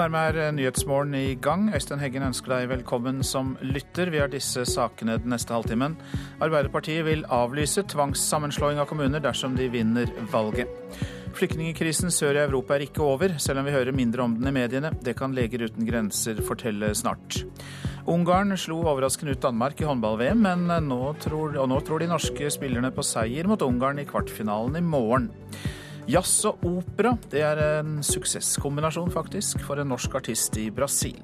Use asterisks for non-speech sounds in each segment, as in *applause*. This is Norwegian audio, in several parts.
dermed er Nyhetsmorgen i gang. Øystein Heggen ønsker deg velkommen som lytter. Vi har disse sakene den neste halvtimen. Arbeiderpartiet vil avlyse tvangssammenslåing av kommuner dersom de vinner valget. Flyktningkrisen sør i Europa er ikke over, selv om vi hører mindre om den i mediene. Det kan Leger uten grenser fortelle snart. Ungarn slo overraskende ut Danmark i håndball-VM, men nå tror, og nå tror de norske spillerne på seier mot Ungarn i kvartfinalen i morgen. Jazz og opera det er en suksesskombinasjon, faktisk, for en norsk artist i Brasil.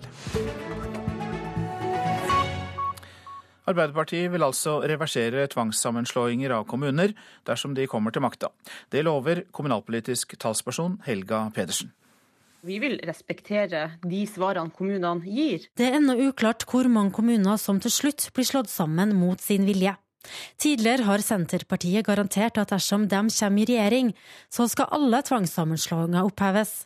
Arbeiderpartiet vil altså reversere tvangssammenslåinger av kommuner dersom de kommer til makta. Det lover kommunalpolitisk talsperson Helga Pedersen. Vi vil respektere de svarene kommunene gir. Det er ennå uklart hvor mange kommuner som til slutt blir slått sammen mot sin vilje. Tidligere har Senterpartiet garantert at dersom de kommer i regjering, så skal alle tvangssammenslåinger oppheves.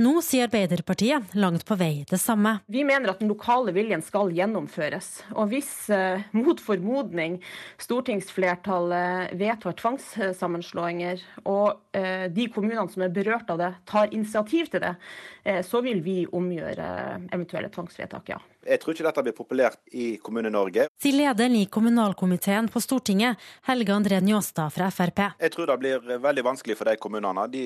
Nå sier Arbeiderpartiet langt på vei det samme. Vi mener at den lokale viljen skal gjennomføres. Og hvis eh, mot formodning stortingsflertallet vedtar tvangssammenslåinger, og eh, de kommunene som er berørt av det, tar initiativ til det, eh, så vil vi omgjøre eventuelle tvangsvedtak, ja. Jeg tror ikke dette blir populært i Kommune-Norge. Sier lederen i kommunalkomiteen på Stortinget, Helge André Njåstad fra Frp. Jeg tror det blir veldig vanskelig for de kommunene. De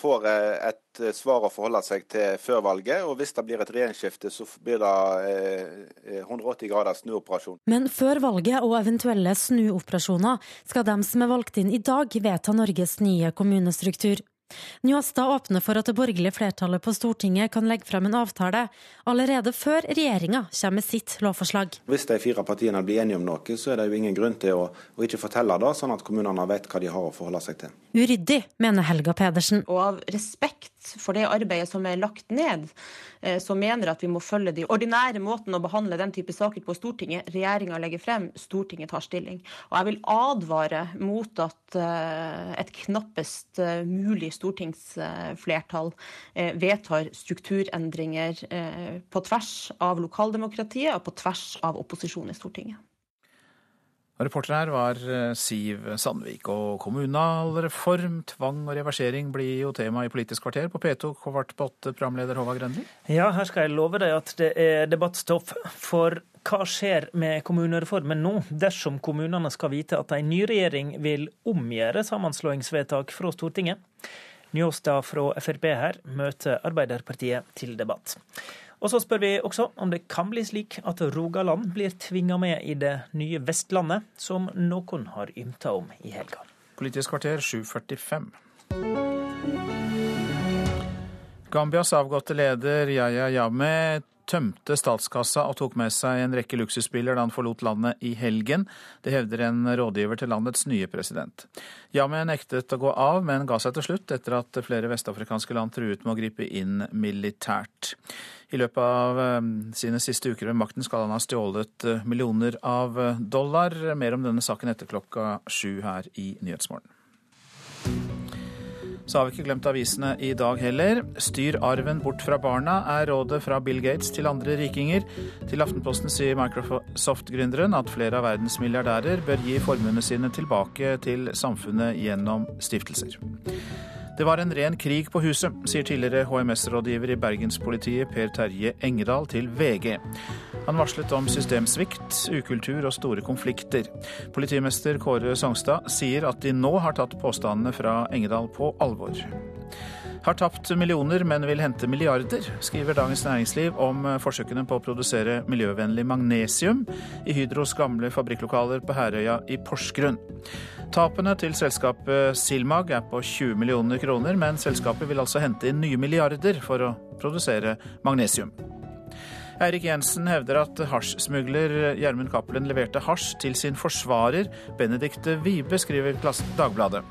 får eh, et svar å forholde seg til før valget, og hvis det blir et regjeringsskifte, så blir det 180 grader snuoperasjon. Men før valget og eventuelle snuoperasjoner skal de som er valgt inn i dag, vedta Norges nye kommunestruktur. Njåstad åpner for at det borgerlige flertallet på Stortinget kan legge frem en avtale allerede før regjeringa kommer med sitt lovforslag. Hvis de fire partiene blir enige om noe, så er det jo ingen grunn til å, å ikke fortelle det, sånn at kommunene vet hva de har å forholde seg til. Uryddig, mener Helga Pedersen. Og av respekt for det arbeidet som er lagt ned, eh, så mener at vi må følge de ordinære måten å behandle den type saker på Stortinget. Regjeringa legger frem, Stortinget tar stilling. Og jeg vil advare mot at et knappest eh, mulig stortingsflertall vedtar strukturendringer på tvers av lokaldemokratiet og på tvers av opposisjonen i Stortinget. Reporter her var eh, Siv Sandvik. Og kommunalreform, tvang og reversering blir jo tema i Politisk kvarter på P2 kvart på åtte, programleder Håvard Grønli. Ja, her skal jeg love deg at det er debattstoff. For hva skjer med kommunereformen nå, dersom kommunene skal vite at en ny regjering vil omgjøre sammenslåingsvedtak fra Stortinget? Njåstad fra Frp her møter Arbeiderpartiet til debatt. Og så spør vi også om det kan bli slik at Rogaland blir tvinga med i det nye Vestlandet, som noen har ymta om i helga. Politisk kvarter 7.45. Gambias avgåtte leder Yaya Yame tømte statskassa og tok med seg en rekke luksusbiler da han forlot landet i helgen. Det hevder en rådgiver til landets nye president. Yame nektet å gå av, men ga seg til slutt etter at flere vestafrikanske land truet med å gripe inn militært. I løpet av eh, sine siste uker ved makten skal han ha stjålet eh, millioner av eh, dollar. Mer om denne saken etter klokka sju her i Nyhetsmorgen. Så har vi ikke glemt avisene i dag heller. Styr arven bort fra barna, er rådet fra Bill Gates til andre rikinger. Til Aftenposten sier Microsoft-gründeren at flere av verdens milliardærer bør gi formuene sine tilbake til samfunnet gjennom stiftelser. Det var en ren krig på huset, sier tidligere HMS-rådgiver i Bergenspolitiet Per Terje Engedal til VG. Han varslet om systemsvikt, ukultur og store konflikter. Politimester Kåre Songstad sier at de nå har tatt påstandene fra Engedal på alvor. Har tapt millioner, men vil hente milliarder, skriver Dagens Næringsliv om forsøkene på å produsere miljøvennlig magnesium i Hydros gamle fabrikklokaler på Herøya i Porsgrunn. Tapene til selskapet Silmag er på 20 millioner kroner, men selskapet vil altså hente inn nye milliarder for å produsere magnesium. Eirik Jensen hevder at hasjsmugler Gjermund Cappelen leverte hasj til sin forsvarer Benedicte Wibe, skriver Dagbladet.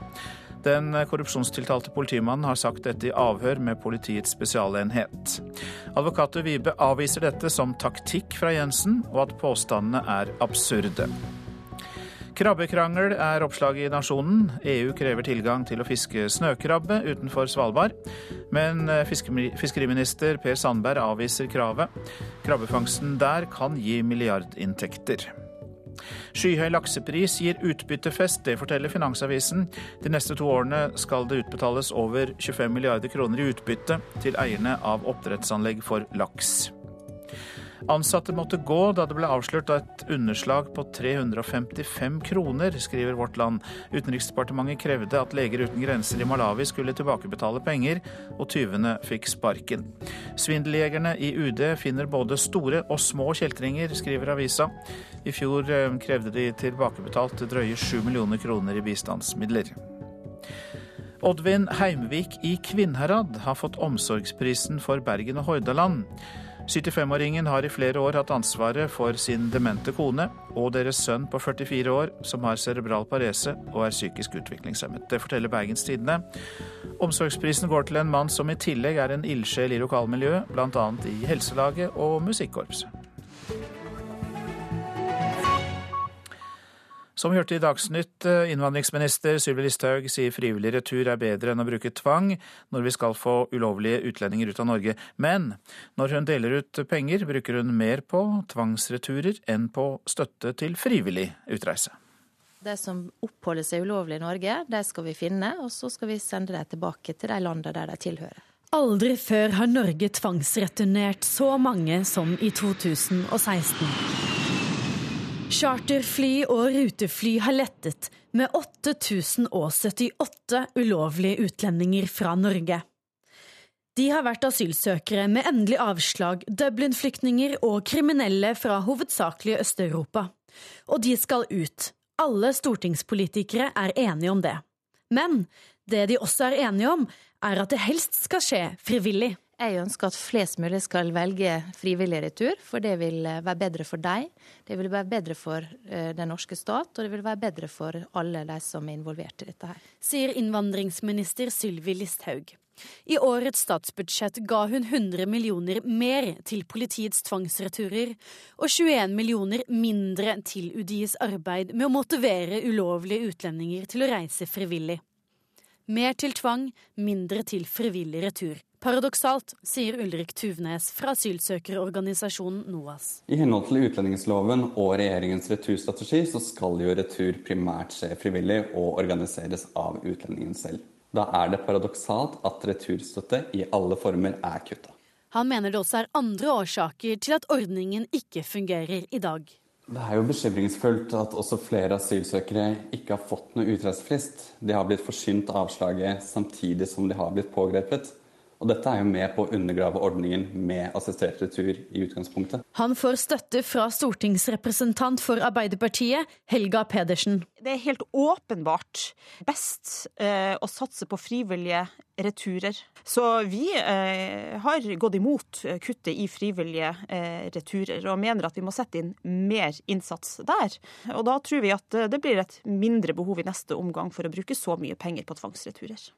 Den korrupsjonstiltalte politimannen har sagt dette i avhør med Politiets spesialenhet. Advokater Vibe avviser dette som taktikk fra Jensen, og at påstandene er absurde. Krabbekrangel er oppslaget i Nasjonen. EU krever tilgang til å fiske snøkrabbe utenfor Svalbard. Men eh, fiskeriminister Per Sandberg avviser kravet. Krabbefangsten der kan gi milliardinntekter. Skyhøy laksepris gir utbyttefest, det forteller Finansavisen. De neste to årene skal det utbetales over 25 milliarder kroner i utbytte til eierne av oppdrettsanlegg for laks. Ansatte måtte gå da det ble avslørt et underslag på 355 kroner, skriver Vårt Land. Utenriksdepartementet krevde at Leger uten grenser i Malawi skulle tilbakebetale penger, og tyvene fikk sparken. Svindeljegerne i UD finner både store og små kjeltringer, skriver avisa. I fjor eh, krevde de tilbakebetalt drøye 7 millioner kroner i bistandsmidler. Oddvin Heimvik i Kvinnherad har fått omsorgsprisen for Bergen og Hordaland. 75-åringen har i flere år hatt ansvaret for sin demente kone og deres sønn på 44 år som har cerebral parese og er psykisk utviklingshemmet. Det forteller Bergens Tidende. Omsorgsprisen går til en mann som i tillegg er en ildsjel i lokalmiljøet, bl.a. i helselaget og musikkorpset. Som vi hørte i Dagsnytt, eh, innvandringsminister Sylvi Listhaug sier frivillig retur er bedre enn å bruke tvang når vi skal få ulovlige utlendinger ut av Norge. Men når hun deler ut penger, bruker hun mer på tvangsreturer enn på støtte til frivillig utreise. De som oppholder seg ulovlig i Norge, de skal vi finne, og så skal vi sende dem tilbake til de landene der de tilhører. Aldri før har Norge tvangsreturnert så mange som i 2016. Charterfly og rutefly har lettet med 8078 ulovlige utlendinger fra Norge. De har vært asylsøkere med endelig avslag, Dublin-flyktninger og kriminelle fra hovedsakelig Øst-Europa. Og de skal ut. Alle stortingspolitikere er enige om det. Men det de også er enige om, er at det helst skal skje frivillig. Jeg ønsker at flest mulig skal velge frivillig retur, for det vil eh, være bedre for deg. Det vil være bedre for eh, den norske stat, og det vil være bedre for alle de som er involvert i dette her. Sier innvandringsminister Sylvi Listhaug. I årets statsbudsjett ga hun 100 millioner mer til politiets tvangsreturer, og 21 millioner mindre til UDIs arbeid med å motivere ulovlige utlendinger til å reise frivillig. Mer til tvang, mindre til frivillig retur. Paradoksalt, sier Ulrik Tuvnes fra asylsøkerorganisasjonen NOAS. I henhold til utlendingsloven og regjeringens returstrategi så skal jo retur primært skje frivillig og organiseres av utlendingen selv. Da er det paradoksalt at returstøtte i alle former er kutta. Han mener det også er andre årsaker til at ordningen ikke fungerer i dag. Det er jo bekymringsfullt at også flere asylsøkere ikke har fått noe utreisefrist. De har blitt forsynt avslaget samtidig som de har blitt pågrepet. Og dette er jo med på å undergrave ordningen med assistert retur i utgangspunktet. Han får støtte fra stortingsrepresentant for Arbeiderpartiet, Helga Pedersen. Det er helt åpenbart best eh, å satse på frivillige returer. Så vi eh, har gått imot kuttet i frivillige eh, returer, og mener at vi må sette inn mer innsats der. Og da tror vi at det blir et mindre behov i neste omgang for å bruke så mye penger på tvangsreturer.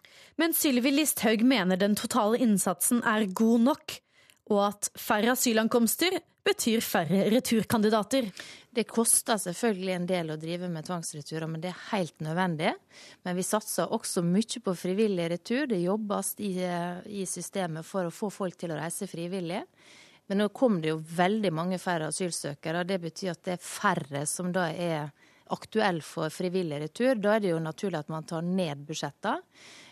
Men Sylvi Listhaug mener den totale innsatsen er god nok, og at færre asylankomster betyr færre returkandidater. Det koster selvfølgelig en del å drive med tvangsreturer, men det er helt nødvendig. Men vi satser også mye på frivillig retur. Det jobbes i, i systemet for å få folk til å reise frivillig. Men nå kom det jo veldig mange færre asylsøkere, og det betyr at det er færre som da er aktuelle for frivillig retur. Da er det jo naturlig at man tar ned budsjettene.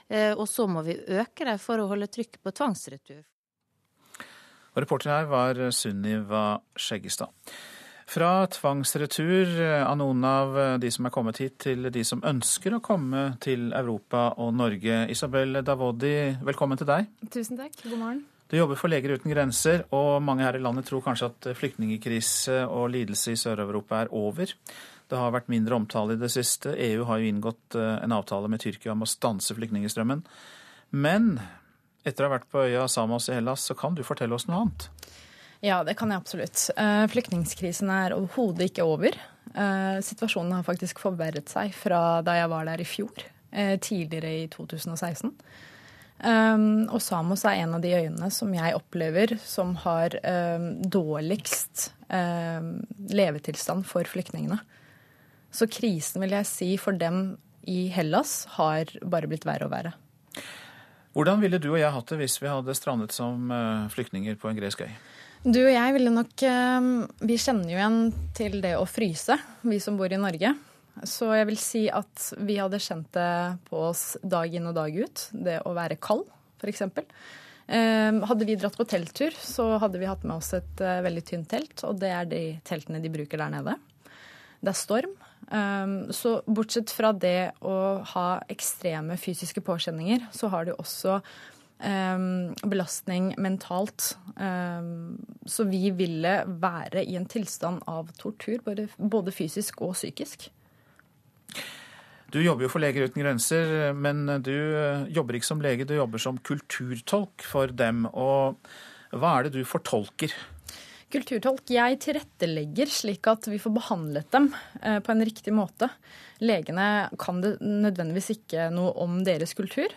Eh, og så må vi øke dem for å holde trykk på tvangsretur. Reporter her var Sunniva Skjeggestad. Fra tvangsretur av noen av de som er kommet hit, til de som ønsker å komme til Europa og Norge. Isabel Davodi, velkommen til deg. Tusen takk. God morgen. Du jobber for Leger uten grenser, og mange her i landet tror kanskje at flyktningkrise og lidelse i Sør-Europa er over. Det har vært mindre omtale i det siste. EU har jo inngått eh, en avtale med Tyrkia om å stanse flyktningstrømmen. Men etter å ha vært på øya Samos i Hellas, så kan du fortelle oss noe annet? Ja, det kan jeg absolutt. Eh, flyktningkrisen er overhodet ikke over. Eh, situasjonen har faktisk forverret seg fra da jeg var der i fjor, eh, tidligere i 2016. Og Samos er en av de øyene som jeg opplever som har dårligst levetilstand for flyktningene. Så krisen, vil jeg si, for dem i Hellas har bare blitt verre og verre. Hvordan ville du og jeg hatt det hvis vi hadde strandet som flyktninger på en gresk øy? Du og jeg ville nok Vi kjenner jo igjen til det å fryse, vi som bor i Norge. Så jeg vil si at vi hadde kjent det på oss dag inn og dag ut. Det å være kald, f.eks. Hadde vi dratt på telttur, så hadde vi hatt med oss et veldig tynt telt. Og det er de teltene de bruker der nede. Det er storm. Så bortsett fra det å ha ekstreme fysiske påkjenninger, så har du også Um, belastning mentalt. Um, så vi ville være i en tilstand av tortur, både, både, fysisk og psykisk. Du jobber jo for Leger uten grenser, men du jobber ikke som lege, du jobber som kulturtolk for dem. Og hva er det du fortolker? Kulturtolk. Jeg tilrettelegger slik at vi får behandlet dem uh, på en riktig måte. Legene kan det nødvendigvis ikke noe om deres kultur.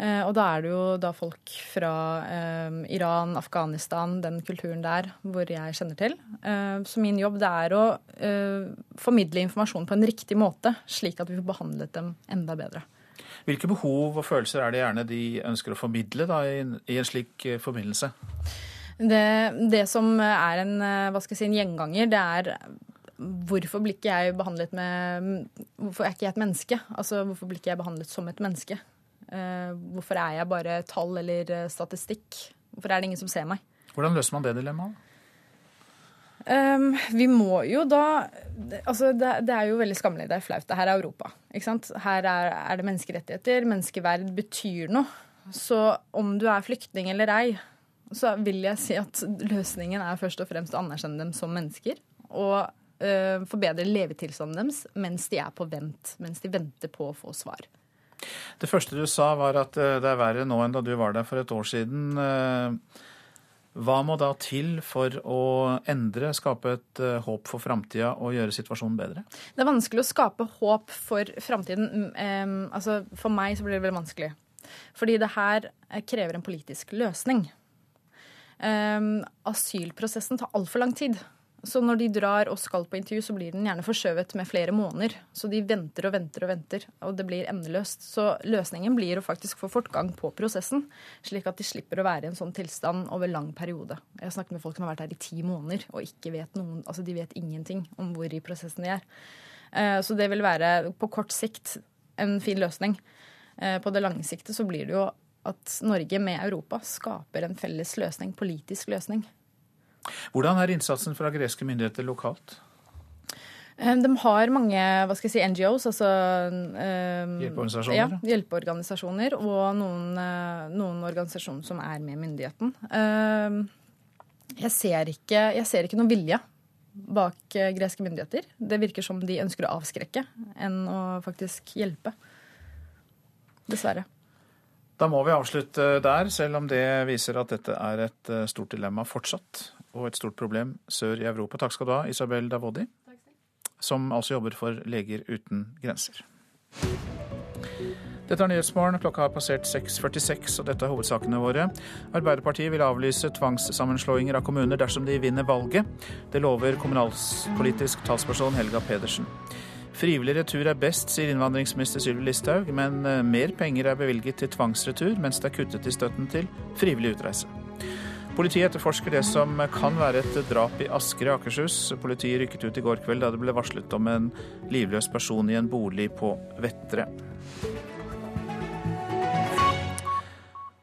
Eh, og da er det jo da folk fra eh, Iran, Afghanistan, den kulturen der hvor jeg kjenner til. Eh, så min jobb det er å formidle informasjon på en riktig måte, slik at vi får behandlet dem enda bedre. Hvilke behov og følelser er det gjerne de ønsker å formidle da, i, en slik forbindelse? Det, det, som er en, jeg si, en gjenganger, det er hvorfor blir ikke jeg behandlet med Hvorfor er ikke jeg et menneske? Altså, hvorfor blir ikke jeg behandlet som et menneske? Uh, hvorfor er jeg bare tall eller eh, statistikk? Hvorfor er det ingen som ser meg? Hvordan løser man det dilemmaet? Um, vi må jo da altså det, det, er jo veldig skammelig. Det er flaut. Det her er Europa. ikke sant? Her er, er, det menneskerettigheter. Menneskeverd betyr noe. Så om du er flyktning eller ei, så vil jeg si at løsningen er først og fremst å anerkjenne dem som mennesker. Og uh, forbedre levetilstanden deres mens de er på vent. Mens de venter på å få svar. Det første du sa var at eh, det er verre nå enn da du var der for et år siden. Eh, hva må da til for å endre, skape et håp for framtida og gjøre situasjonen bedre? Det er vanskelig å skape håp for framtiden. Mm, altså, for meg så blir det veldig vanskelig. Fordi det her krever en politisk løsning. Asylprosessen tar altfor lang tid. Så når de drar og skal på intervju, så blir den gjerne forskjøvet med flere måneder. Så de venter og venter og venter, og det blir endeløst. Så løsningen blir å faktisk få fortgang på prosessen, slik at de slipper å være i en sånn tilstand over lang periode. Jeg har snakket med folk som har vært her i ti måneder og ikke vet noen, altså de vet ingenting om hvor i prosessen de er. Eh, så det vil være på kort sikt en fin løsning. Eh, på det lange siktet så blir det jo at Norge med Europa skaper en felles løsning, politisk løsning. Hvordan er innsatsen fra greske myndigheter lokalt? Eh, de har mange hva skal jeg si, NGOs, altså um, Hjelpeorganisasjoner? Ja, hjelpeorganisasjoner. Og noen, uh, noen, organisasjoner som er med myndigheten. Uh, jeg, ser ikke, jeg ser ikke noen vilje bak uh, greske myndigheter. Det virker som de ønsker å avskrekke enn å faktisk hjelpe. Dessverre. Da må vi avslutte der, selv om det viser at dette er et stort dilemma fortsatt og et stort problem sør i Europa. Takk skal du ha, Isabel Davodi, som altså jobber for Leger uten grenser. Dette er Nyhetsmorgen. Klokka har passert 6.46, og dette er hovedsakene våre. Arbeiderpartiet vil avlyse tvangssammenslåinger av kommuner dersom de vinner valget. Det lover kommunalpolitisk talsperson Helga Pedersen. Frivillig retur er best, sier innvandringsminister Sylvi Listhaug, men eh, mer penger er bevilget til tvangsretur, mens det er kuttet i støtten til frivillig utreise. Politiet etterforsker det som kan være et drap i Asker i Akershus. Politiet rykket ut i går kveld da det ble varslet om en livløs person i en bolig på Vettre.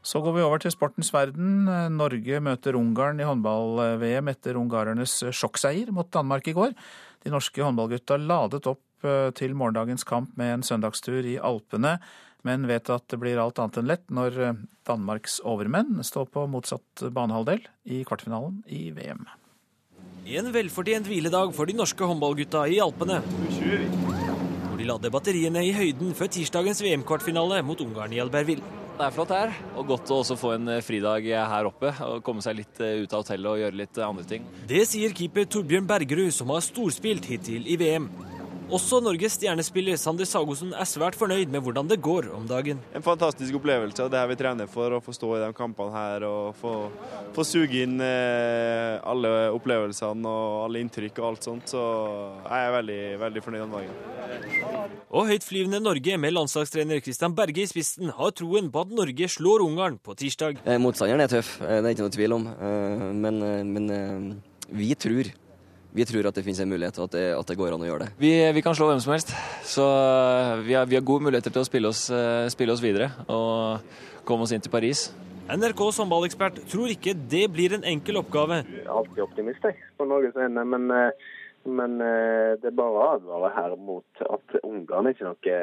Så går vi over til sportens verden. Norge møter Ungarn i håndball-VM etter ungarernes sjokkseier mot Danmark i går. De norske håndballgutta ladet opp til morgendagens kamp med en søndagstur i Alpene men vet at det blir alt annet enn lett når eh, Danmarks overmenn står på motsatt banehalvdel i kvartfinalen i VM. En velfortjent hviledag for de norske håndballgutta i Alpene. Hvor de lader batteriene i høyden før tirsdagens VM-kvartfinale mot Ungarn i Albertville. Det er flott her, og godt å også få en eh, fridag her oppe. og Komme seg litt eh, ut av hotellet og gjøre litt andre ting. Det sier keeper Torbjørn Bergerud, som har storspilt hittil i VM. Også Norges stjernespiller Sander Sagosen er svært fornøyd med hvordan det går om dagen. En fantastisk opplevelse, og det her vi trener for å få stå i de kampene her og få, få suge inn eh, alle opplevelsene og alle inntrykk og alt sånt. Så jeg er veldig, veldig fornøyd om dagen. Og høytflyvende Norge med landslagstrener Christian Berge i spissen har troen på at Norge slår Ungarn på tirsdag. Eh, motstanderen er tøff, eh, det er ikke noe tvil om. Eh, men, men vi tror vi tror at det finnes en mulighet, og at det, at det går an å gjøre det. Vi, vi, kan slå hvem som helst, så eh, vi har, vi har gode muligheter til å spille oss, eh, spille oss, videre og komme oss inn til Paris. NRKs håndballekspert tror ikke det blir en enkel oppgave. Jeg er alltid optimist jeg, på Norges vegne, men, eh, men det er bare å advare her mot at Ungarn er ikke noe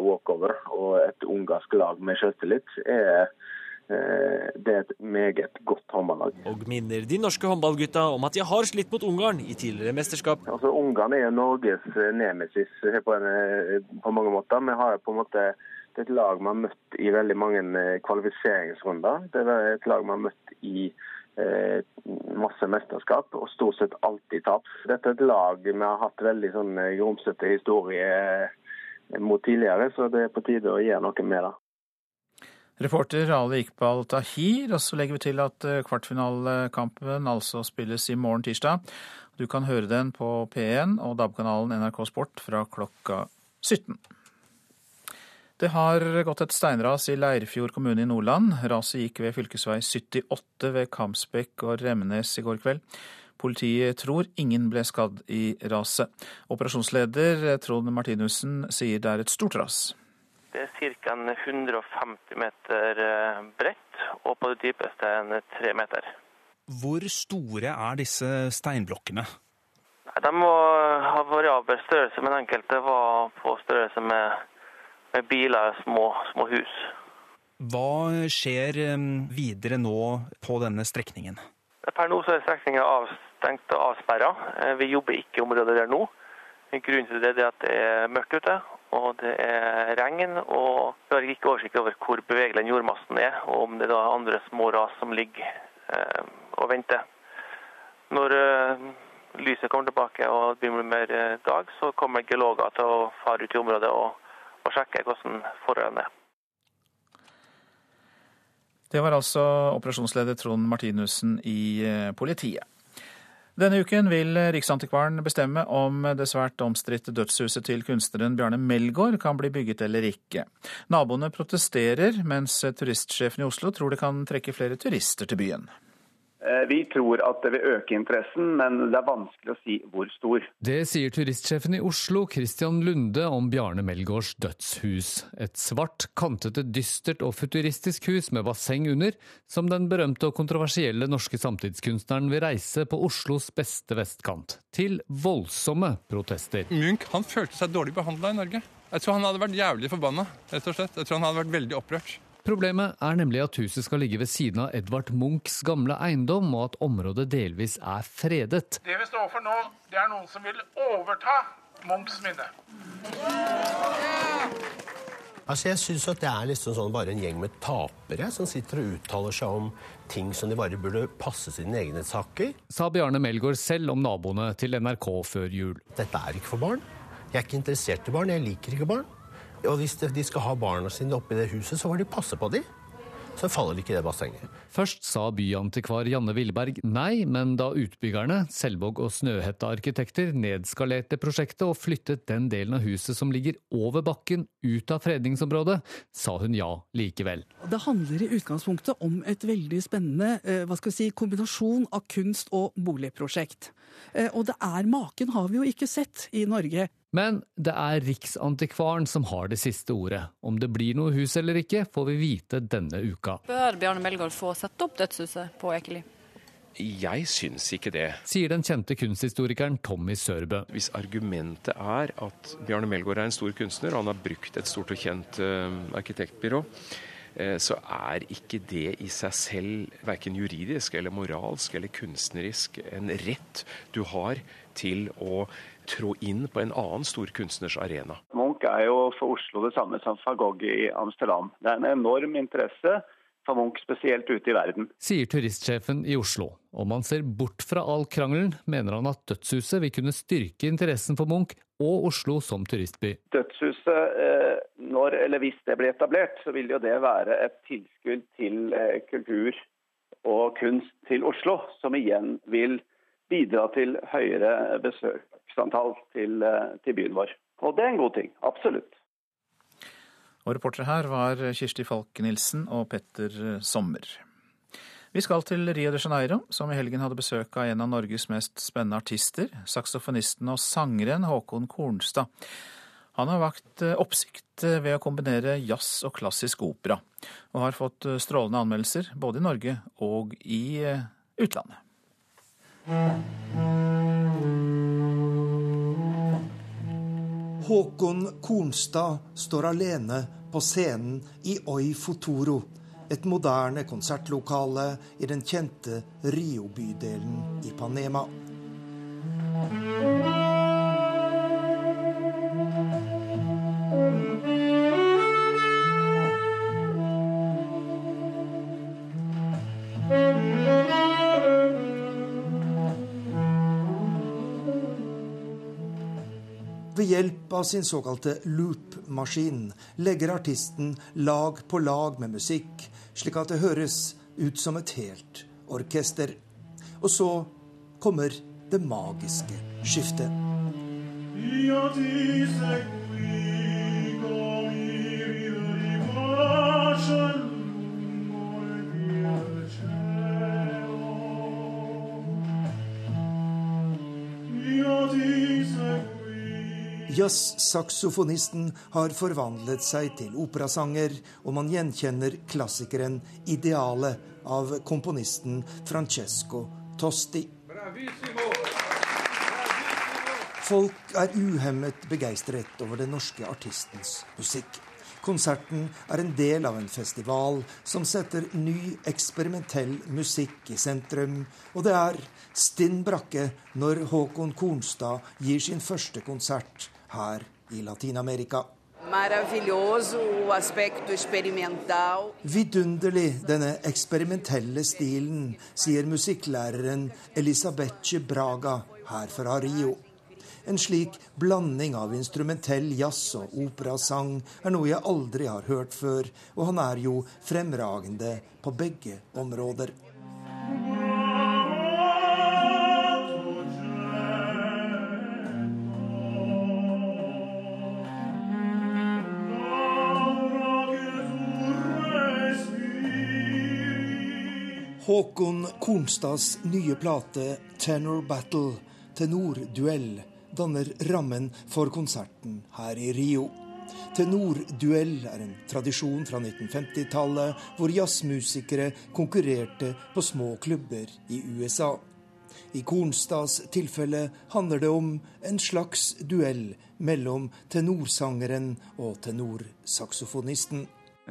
walkover. Og et ungarsk lag med selvtillit er det er et meget godt håndballag. Og minner de norske håndballgutta om at de har slitt mot Ungarn i tidligere mesterskap. Altså, Ungarn er jo Norges eh, nemesis på, en, eh, på, mange måter. Vi har på en måte det er et lag vi har møtt i veldig mange kvalifiseringsrunder. Det er et lag vi har møtt i eh, masse mesterskap, og stort sett alltid tapt. Dette er et lag vi har hatt veldig sånn grumsete historie mot tidligere, så det er på tide å gjøre noe med det. Reporter Ali Iqbal Tahir. Og så legger vi til at eh, kvartfinalekampen altså spilles i morgen tirsdag. Du kan høre den på P1 og DAB-kanalen NRK Sport fra klokka 17. Det har gått et steinras i Leirfjord kommune i Nordland. Raset gikk ved fv. 78 ved Kamsbekk og Remnes i går kveld. Politiet tror ingen ble skadd i raset. Operasjonsleder Trond Martinussen sier det er et stort ras. Det er ca. 150 meter eh, bredt, og på det dypeste en tre meter. Hvor store er disse steinblokkene? De ha variabel størrelse, men enkelte var på størrelse med, med biler små, små hus. Hva skjer eh, videre nå på denne strekningen? Per nå så er strekningen avstengt og avsperra. Eh, vi jobber ikke i området der nå. Grunnen til det er at det er mørkt ute, og det er regn. Og vi har ikke oversikt over hvor bevegelig jordmassen er, og om det er andre små ras som ligger eh, og venter. Når eh, lyset kommer tilbake og det blir mer eh, dag, så kommer geologer til å fare ut i området og, og sjekke hvordan forholdene er. Det var altså operasjonsleder Trond Martinussen i eh, politiet. Denne uken vil Riksantikvaren bestemme om det svært omstridte dødshuset til kunstneren Bjarne Melgaard kan bli bygget eller ikke. Naboene protesterer, mens turistsjefen i Oslo tror det kan trekke flere turister til byen. Eh, vi tror at det vil øke interessen, men det er vanskelig å si hvor stor. Det sier turistsjefen i Oslo, Christian Lunde, om Bjarne Melgaards dødshus. Et svart, kantete, dystert og futuristisk hus med basseng under, som den berømte og kontroversielle norske samtidskunstneren vil reise på Oslos beste vestkant. Til voldsomme protester. Munch han følte seg dårlig behandla i Norge. Jeg tror han hadde vært jævlig forbanna. rett og slett. Jeg tror han hadde vært veldig opprørt. Problemet er nemlig at huset skal ligge ved siden av Edvard Munchs gamle eiendom, og at området delvis er fredet. Det vi står for nå, det er noen som vil overta Munchs minne. Altså Jeg syns det er liksom sånn bare en gjeng med tapere som sitter og uttaler seg om ting som de bare burde passe sine egne saker. Sa Bjarne Melgaard selv om naboene til NRK før jul. Dette er ikke for barn. Jeg er ikke interessert i barn. Jeg liker ikke barn. Og hvis de skal ha barna sine oppi det huset, så får de passe på dem. Så faller ikke det bassenget. Først sa byantikvar Janne Villeberg nei, men da utbyggerne, Selvåg og Snøhetta arkitekter, nedskalerte prosjektet og flyttet den delen av huset som ligger over bakken, ut av fredningsområdet, sa hun ja likevel. Det handler i utgangspunktet om et veldig spennende eh, hva skal vi si, kombinasjon av kunst- og boligprosjekt. Eh, og det er maken har vi jo ikke sett i Norge. Men det er Riksantikvaren som har det siste ordet. Om det blir noe hus eller ikke, får vi vite denne uka. Bør Bjarne Melgaard få sette opp dødshuset på Ekeli? Jeg syns ikke det. Sier den kjente kunsthistorikeren Tommy Sørbø. Hvis argumentet er at Bjarne Melgaard er en stor kunstner, og han har brukt et stort og kjent uh, arkitektbyrå, uh, så er ikke det i seg selv verken juridisk eller moralsk eller kunstnerisk en rett du har til å trå inn på en annen stor kunstners arena. Munch er jo for Oslo det samme som van Gogh i Amsterdam. Det er en enorm interesse for Munch, spesielt ute i verden. Sier turistsjefen i Oslo. Om han ser bort fra all krangelen, mener han at dødshuset vil kunne styrke interessen for Munch og Oslo som turistby. Dødshuset, eh, når eller hvis det blir etablert, så vil jo det være et tilskudd til eh, kultur og kunst til Oslo, som igjen vil bidra til høyere besøksantall til, eh, til byen vår. Og det er en god ting. Absolutt. Og reportere her var Kirsti Falk-Nielsen og Petter Sommer. Vi skal til Rio de Janeiro, som i helgen hadde besøk av en av Norges mest spennende artister, saksofonisten og sangeren Håkon Kornstad. Han har vakt oppsikt ved å kombinere jazz og klassisk opera, og har fått strålende anmeldelser både i Norge og i utlandet. Håkon Kornstad står alene på scenen i Oi Futuro, et moderne konsertlokale i den kjente Rio-bydelen i Ved hjelp av sin såkalte loop-maskin legger artisten lag på lag med musikk, slik at det høres ut som et helt orkester. Og så kommer det magiske skiftet. Jazzsaksofonisten har forvandlet seg til operasanger, og man gjenkjenner klassikeren 'Idealet' av komponisten Francesco Tosti. Folk er uhemmet begeistret over den norske artistens musikk. Konserten er en del av en festival som setter ny, eksperimentell musikk i sentrum. Og det er stinn brakke når Håkon Kornstad gir sin første konsert her i Latin-Amerika. Vidunderlig, denne eksperimentelle stilen, sier musikklæreren Elisabeth Braga her fra Rio. En slik blanding av instrumentell jazz og operasang er noe jeg aldri har hørt før, og han er jo fremragende på begge områder. Håkon Kornstads nye plate 'Tenor Battle', tenorduell, danner rammen for konserten her i Rio. Tenorduell er en tradisjon fra 1950-tallet hvor jazzmusikere konkurrerte på små klubber i USA. I Kornstads tilfelle handler det om en slags duell mellom tenorsangeren og tenorsaksofonisten.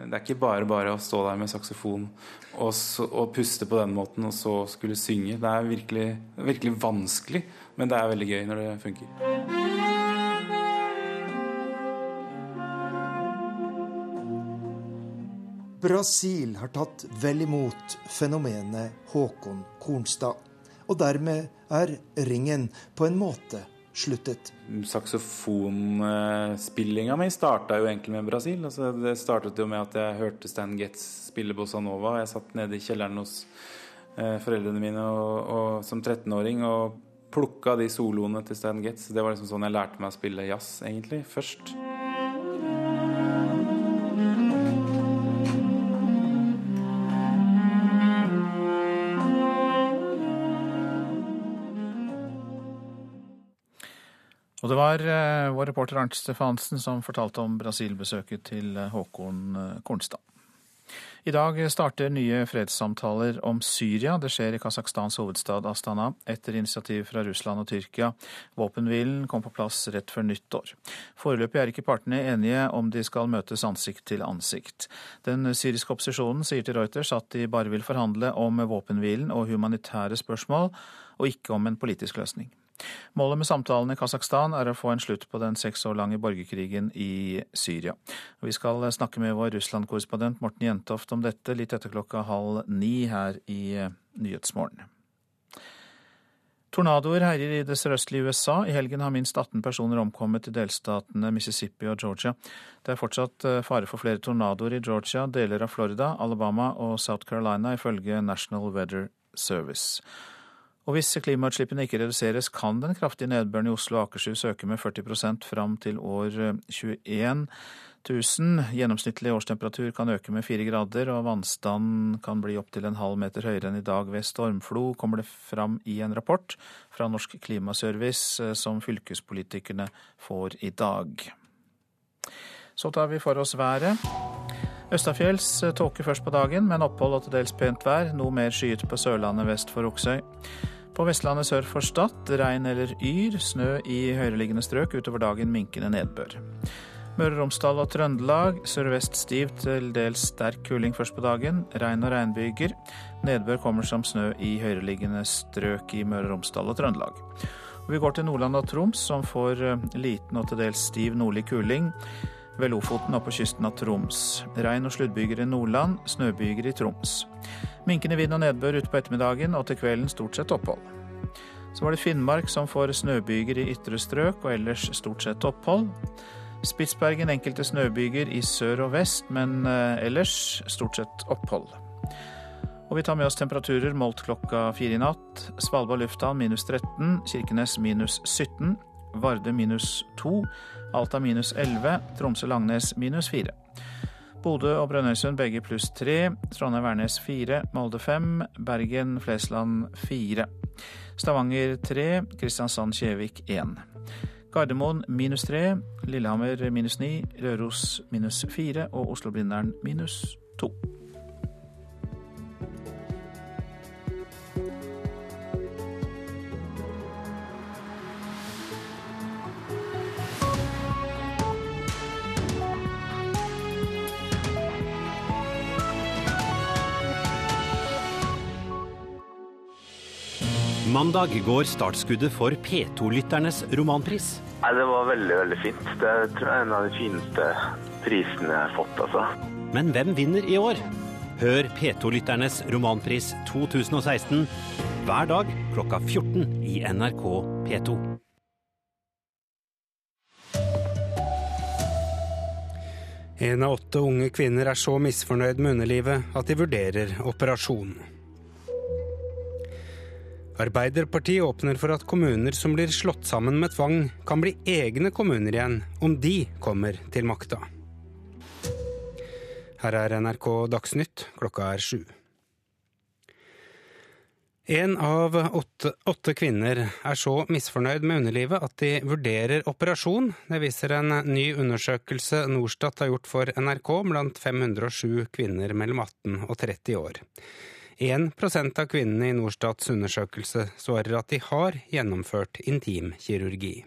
Det er ikke bare bare å stå der med saksofon og, så, og, puste på den måten og så skulle synge. Det er virkelig, virkelig vanskelig, men det er veldig gøy når det funker. Brasil har tatt vel imot fenomenet Håkon Kornstad. Og dermed er ringen på en måte sluttet. Saksofonspillinga mi starta jo egentlig med Brasil. Altså, det startet jo med at jeg hørte Stan Getz spille bossa nova. Jeg satt nede i kjelleren hos eh, foreldrene mine og, og, som 13-åring og plukka de soloene til Stan Getz. Det var liksom sånn jeg lærte meg å spille jazz, egentlig, først. Og det var uh, vår reporter Arnt Stefansen som fortalte om Brasil-besøket til uh, Håkon uh, Kornstad. I dag starter nye fredssamtaler om Syria. Det skjer i Kasakhstans hovedstad Astana etter initiativ fra Russland og Tyrkia. Våpenhvilen kom på plass rett før nyttår. Foreløpig er ikke partene enige om de skal møtes ansikt til ansikt. Den syriske opposisjonen sier til Reuters at de bare vil forhandle om våpenhvilen og humanitære spørsmål, og ikke om en politisk løsning. Målet med samtalene i Kasakhstan er å få en slutt på den seks år lange borgerkrigen i Syria. Vi skal snakke med vår Russland-korrespondent Morten Jentoft om dette litt etter klokka halv ni her i Nyhetsmorgen. Tornadoer herjer i det sørøstlige USA. I helgen har minst 18 personer omkommet i delstatene Mississippi og Georgia. Det er fortsatt eh, fare for flere tornadoer i Georgia, deler av Florida, Alabama og South Carolina, ifølge National Weather Service. Og hvis klimautslippene ikke reduseres, kan den kraftige nedbøren i Oslo og Akershus øke med 40% fram til år 21. 000. Gjennomsnittlig årstemperatur kan øke med fire grader, og vannstanden kan bli opptil en halv meter høyere enn i dag ved stormflo, kommer det fram i en rapport fra Norsk Klimaservice eh, som fylkespolitikerne får i dag. Så tar vi for oss været. Østafjells eh, tåke først på dagen, men opphold og til dels pent vær. Noe mer skyet på Sørlandet vest for Oksøy. På Vestlandet sør for Stad regn eller yr. Snø i høyereliggende strøk. Utover dagen minkende nedbør. Møre og Romsdal og Trøndelag sørvest stiv til dels sterk kuling først på dagen. Regn og regnbyger. Nedbør kommer som snø i høyereliggende strøk i Møre og Romsdal og Trøndelag. Vi går til Nordland og Troms, som får eh, liten og til dels stiv nordlig kuling. Ved Lofoten og på kysten av Troms. Regn og sluddbyger i Nordland, snøbyger i Troms. Minkende vind og nedbør ute på ettermiddagen, og til kvelden stort sett opphold. Så var det Finnmark som får snøbyger i ytre strøk, og ellers stort sett opphold. Spitsbergen enkelte snøbyger i sør og vest, men eh, ellers stort sett opphold. Og vi tar med oss temperaturer målt klokka fire i natt. Svalbard lufthavn minus 13, Kirkenes minus 17, Varde minus 2, Alta minus 11, Tromsø-Langnes minus 4. Bodø og Brønnøysund begge pluss tre. Trondheim-Værnes fire. Molde fem. Bergen-Flesland fire. Stavanger tre. Kristiansand-Kjevik én. Gardermoen minus tre, Lillehammer minus ni, Røros minus fire og Oslo-Blindern minus to. Mandag går startskuddet for P2-lytternes romanpris. Nei, Det var veldig, veldig fint. Det tror jeg er en av de fineste prisene jeg har fått, altså. Men hvem vinner i år? Hør P2-lytternes romanpris 2016 hver dag klokka 14 i NRK P2. En av åtte unge kvinner er så misfornøyd med underlivet at de vurderer operasjon. Arbeiderpartiet åpner for at kommuner som blir slått sammen med tvang, kan bli egne kommuner igjen om de kommer til makta. Her er NRK Dagsnytt, klokka er sju. En av åtte, åtte, kvinner er så misfornøyd med underlivet at de vurderer operasjon. Det viser en ny undersøkelse Norstat har gjort for NRK blant 507 kvinner mellom 18 og 30 år. 1% av kvinnene i Norstats undersøkelse svarer at de har gjennomført intimkirurgi.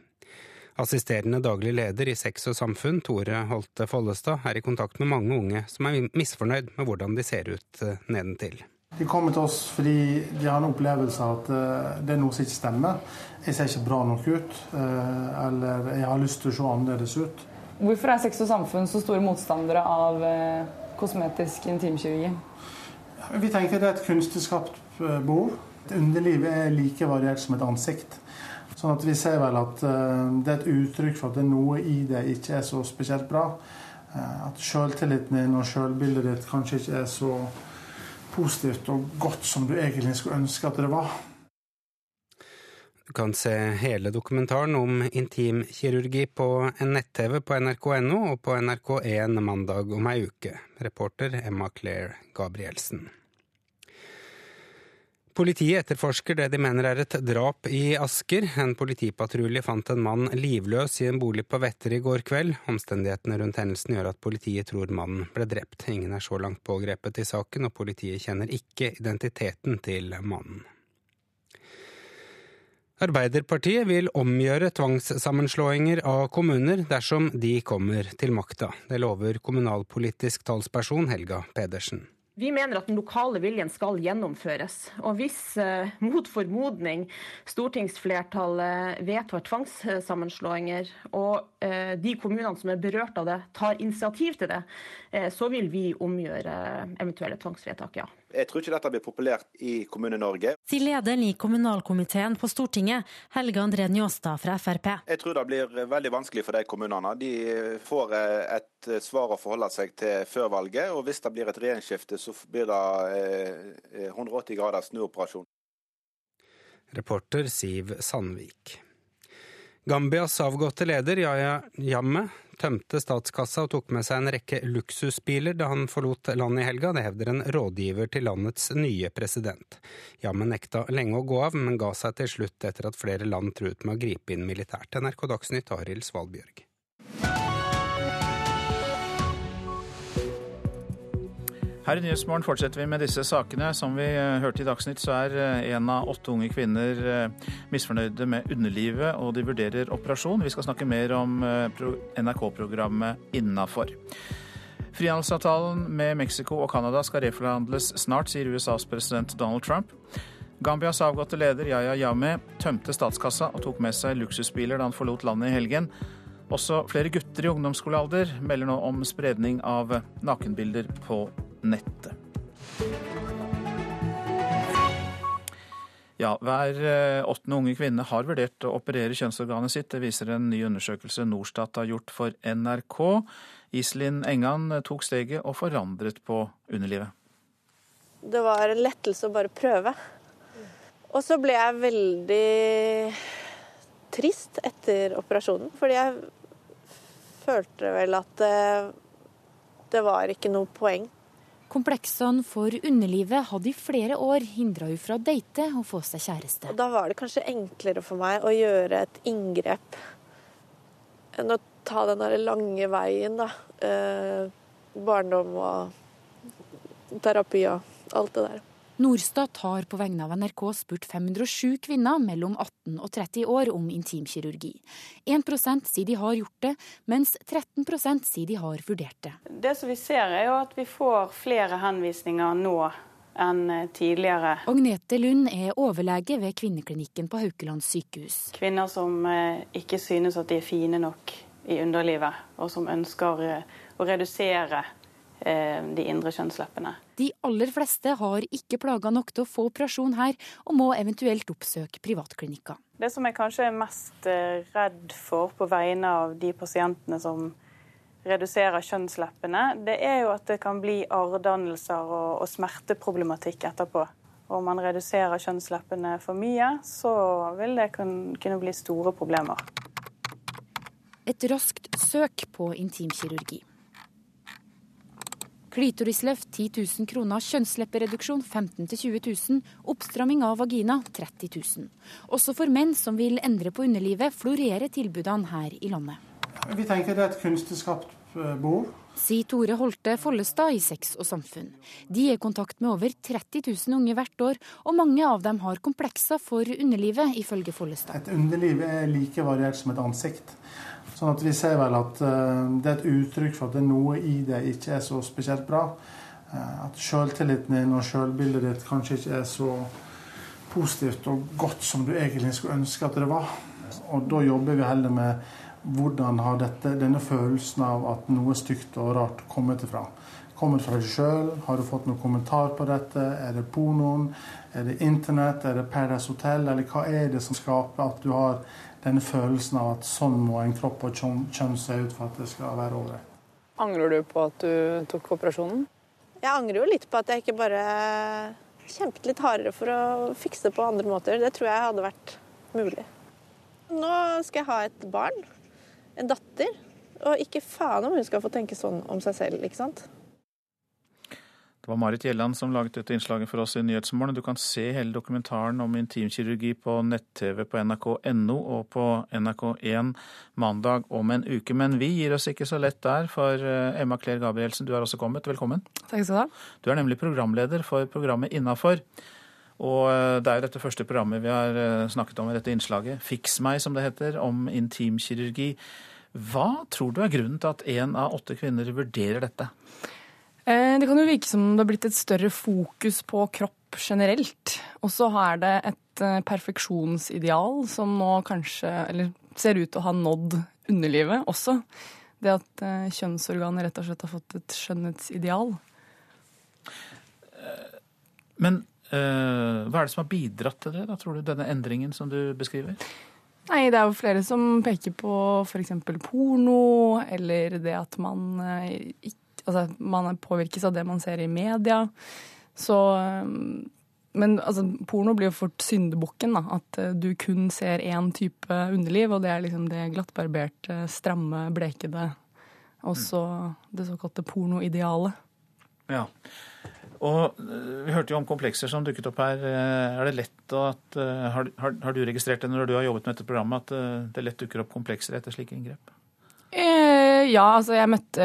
Assisterende daglig leder i Sex og samfunn, Tore Holte Follestad, er i kontakt med mange unge som er misfornøyd med hvordan de ser ut eh, nedentil. De kommer til oss fordi de har en opplevelse av at eh, det er noe som ikke stemmer. Jeg ser ikke bra nok ut, eh, eller jeg har lyst til å se annerledes ut. Hvorfor er Sex og samfunn så store motstandere av kosmetisk intimkirurgi? Vi tenker det er et kunstig skapt Et underliv er like variert som et ansikt. Sånn at vi ser vel at eh, det er et uttrykk for at det er noe i det ikke er så spesielt bra. Eh, at sjøltilliten din og sjølbildet ditt kanskje ikke er så positivt og godt som du egentlig skulle ønske at det var. Du kan se hele dokumentaren om intimkirurgi på en nett-TV på nrk.no og på NRK1 mandag om ei uke. Reporter Emma Claire Gabrielsen. Politiet etterforsker det de mener er et drap i Asker. En politipatrulje fant en mann livløs i en bolig på Vetter i går kveld. Omstendighetene rundt hendelsen gjør at politiet tror mannen ble drept. Ingen er så langt pågrepet i saken, og politiet kjenner ikke identiteten til mannen. Arbeiderpartiet vil omgjøre tvangssammenslåinger av kommuner dersom de kommer til makta. Det lover kommunalpolitisk talsperson Helga Pedersen. Vi mener at den lokale viljen skal gjennomføres. Og hvis eh, mot formodning stortingsflertallet vedtar tvangssammenslåinger, og eh, de kommunene som er berørt av det, tar initiativ til det, eh, så vil vi omgjøre eventuelle tvangsvedtak, ja. Jeg tror ikke dette blir populært i Kommune-Norge. Sier lederen i kommunalkomiteen på Stortinget, Helge André Njåstad fra Frp. Jeg tror det blir veldig vanskelig for de kommunene. De får eh, et svar å forholde seg til før valget, og hvis det blir et regjeringsskifte, så blir det 180 graders snuoperasjon. Reporter Siv Sandvik. Gambias avgåtte leder Yaya Jammeh tømte statskassa og tok med seg en rekke luksusbiler da han forlot landet i helga. Det hevder en rådgiver til landets nye president. Jammen nekta lenge å gå av, men ga seg til slutt etter at flere land truet med å gripe inn militært. NRK Dagsnytt, Arild Svalbjørg. Her i Nyhetsmorgen fortsetter vi med disse sakene. Som vi eh, hørte i Dagsnytt, så er eh, av åtte unge kvinner eh, misfornøyde med underlivet, og de vurderer operasjon. Vi skal snakke mer om NRK-programmet Innafor. Frihandelsavtalen med Mexico og Canada skal reforhandles snart, sier USAs president Donald Trump. Gambias avgåtte leder Yaya Yame tømte statskassa og tok med seg luksusbiler da han forlot landet i helgen. Også flere gutter i ungdomsskolealder melder nå om spredning av nakenbilder på nettet. Ja, Hver eh, åttende unge kvinne har vurdert å operere kjønnsorganet sitt. Det viser en ny undersøkelse Norstat har gjort for NRK. Iselin Engan tok steget og forandret på underlivet. Det var en lettelse å bare prøve. Og så ble jeg veldig trist etter operasjonen, fordi jeg følte vel at det, det var ikke noe poeng. Kompleksene for underlivet hadde i flere år hindra henne fra å date og få seg kjæreste. Og da var det kanskje enklere for meg å gjøre et inngrep enn å ta den der lange veien, da. Eh, barndom og terapi og alt det der. Norstat har på vegne av NRK spurt 507 kvinner mellom 18 og 30 år om intimkirurgi. 1% sier de har gjort det, mens 13% sier de har vurdert det. Det som vi ser er jo at vi får flere henvisninger nå enn tidligere. Agnete Lund er overlege ved kvinneklinikken på Haukeland sykehus. Kvinner som eh, ikke synes at de er fine nok i underlivet, og som ønsker eh, å redusere de indre kjønnsleppene. De aller fleste har ikke plager nok til å få operasjon her, og må eventuelt oppsøke privatklinikker. Det som jeg kanskje er mest eh, redd for på vegne av de pasientene som reduserer kjønnsleppene, det er jo at det kan bli arrdannelser og, og smerteproblematikk etterpå. Om man reduserer kjønnsleppene for mye, så vil det kunne bli store problemer. Et raskt søk på intimkirurgi. Klitorisløft 10 000 kroner, kjønnsleppereduksjon 15 000-20 000, oppstramming av vagina 30 000. Også for menn som vil endre på underlivet, florerer tilbudene her i landet. Vi tenker det er et kunstig skapt eh, behov. Sier Tore Holte Follestad i Sex og Samfunn. De er i kontakt med over 30 000 unge hvert år, og mange av dem har komplekser for underlivet, ifølge Follestad. Et underliv er like variert som et ansikt. Sånn at vi ser vel at uh, det er et uttrykk for at det er noe i det ikke er så spesielt bra. Uh, at sjøltilliten din og sjølbildet ditt kanskje ikke er så positivt og godt som du egentlig skulle ønske at det var. Og da jobber vi heller med hvordan har dette, denne følelsen av at noe stygt og rart kommet ifra. Kommer fra deg sjøl? Har du fått noen kommentar på dette? Er det pornoen? Er det internett? Er det Paradise Hotel? Eller hva er det som skaper at du har denne følelsen av at sånn må en kropp og kjønn se ut for at det skal være ålreit. Angrer du på at du tok operasjonen? Jeg angrer jo litt på at jeg ikke bare kjempet litt hardere for å fikse det på andre måter. Det tror jeg hadde vært mulig. Nå skal jeg ha et barn, en datter, og ikke faen om hun skal få tenke sånn om seg selv, ikke sant. Det var Marit Gjelland som laget dette innslaget for oss i Nyhetsmorgen. Du kan se hele dokumentaren om intimkirurgi på nett-TV på nrk.no og på NRK1 mandag om en uke. Men vi gir oss ikke så lett der, for eh, Emma Claire Gabrielsen, du har også kommet. Velkommen. Takk skal du ha. Du er nemlig programleder for programmet Innafor. Og eh, det er jo dette første programmet vi har eh, snakket om i dette innslaget. Fiks meg, som det heter, om intimkirurgi. Hva tror du er grunnen til at én av åtte kvinner vurderer dette? Eh, det kan jo virke som det har blitt et større fokus på kropp generelt. Og så er det et eh, perfeksjonsideal som nå kanskje, eller ser ut til å ha nådd underlivet også. Det at eh, kjønnsorganet rett og slett har fått et skjønnhetsideal. Men hva er det som har bidratt til det, da, tror du, denne endringen som du beskriver? Nei, det er jo flere som peker på f.eks. porno, eller det at man ikke Altså, man påvirkes av det man ser i media. Så Men altså, porno blir jo fort syndebukken. At du kun ser én type underliv, og det er liksom det glattbarberte, stramme, blekede. Og så det såkalte pornoidealet. Ja. Og eh, Vi hørte jo om komplekser som dukket opp her. Eh, er det lett at, eh, har, har, har, du registrert det når du har jobbet med dette programmet, at det lett dukker opp komplekser etter slike inngrep? Eh, ja, altså jeg møtte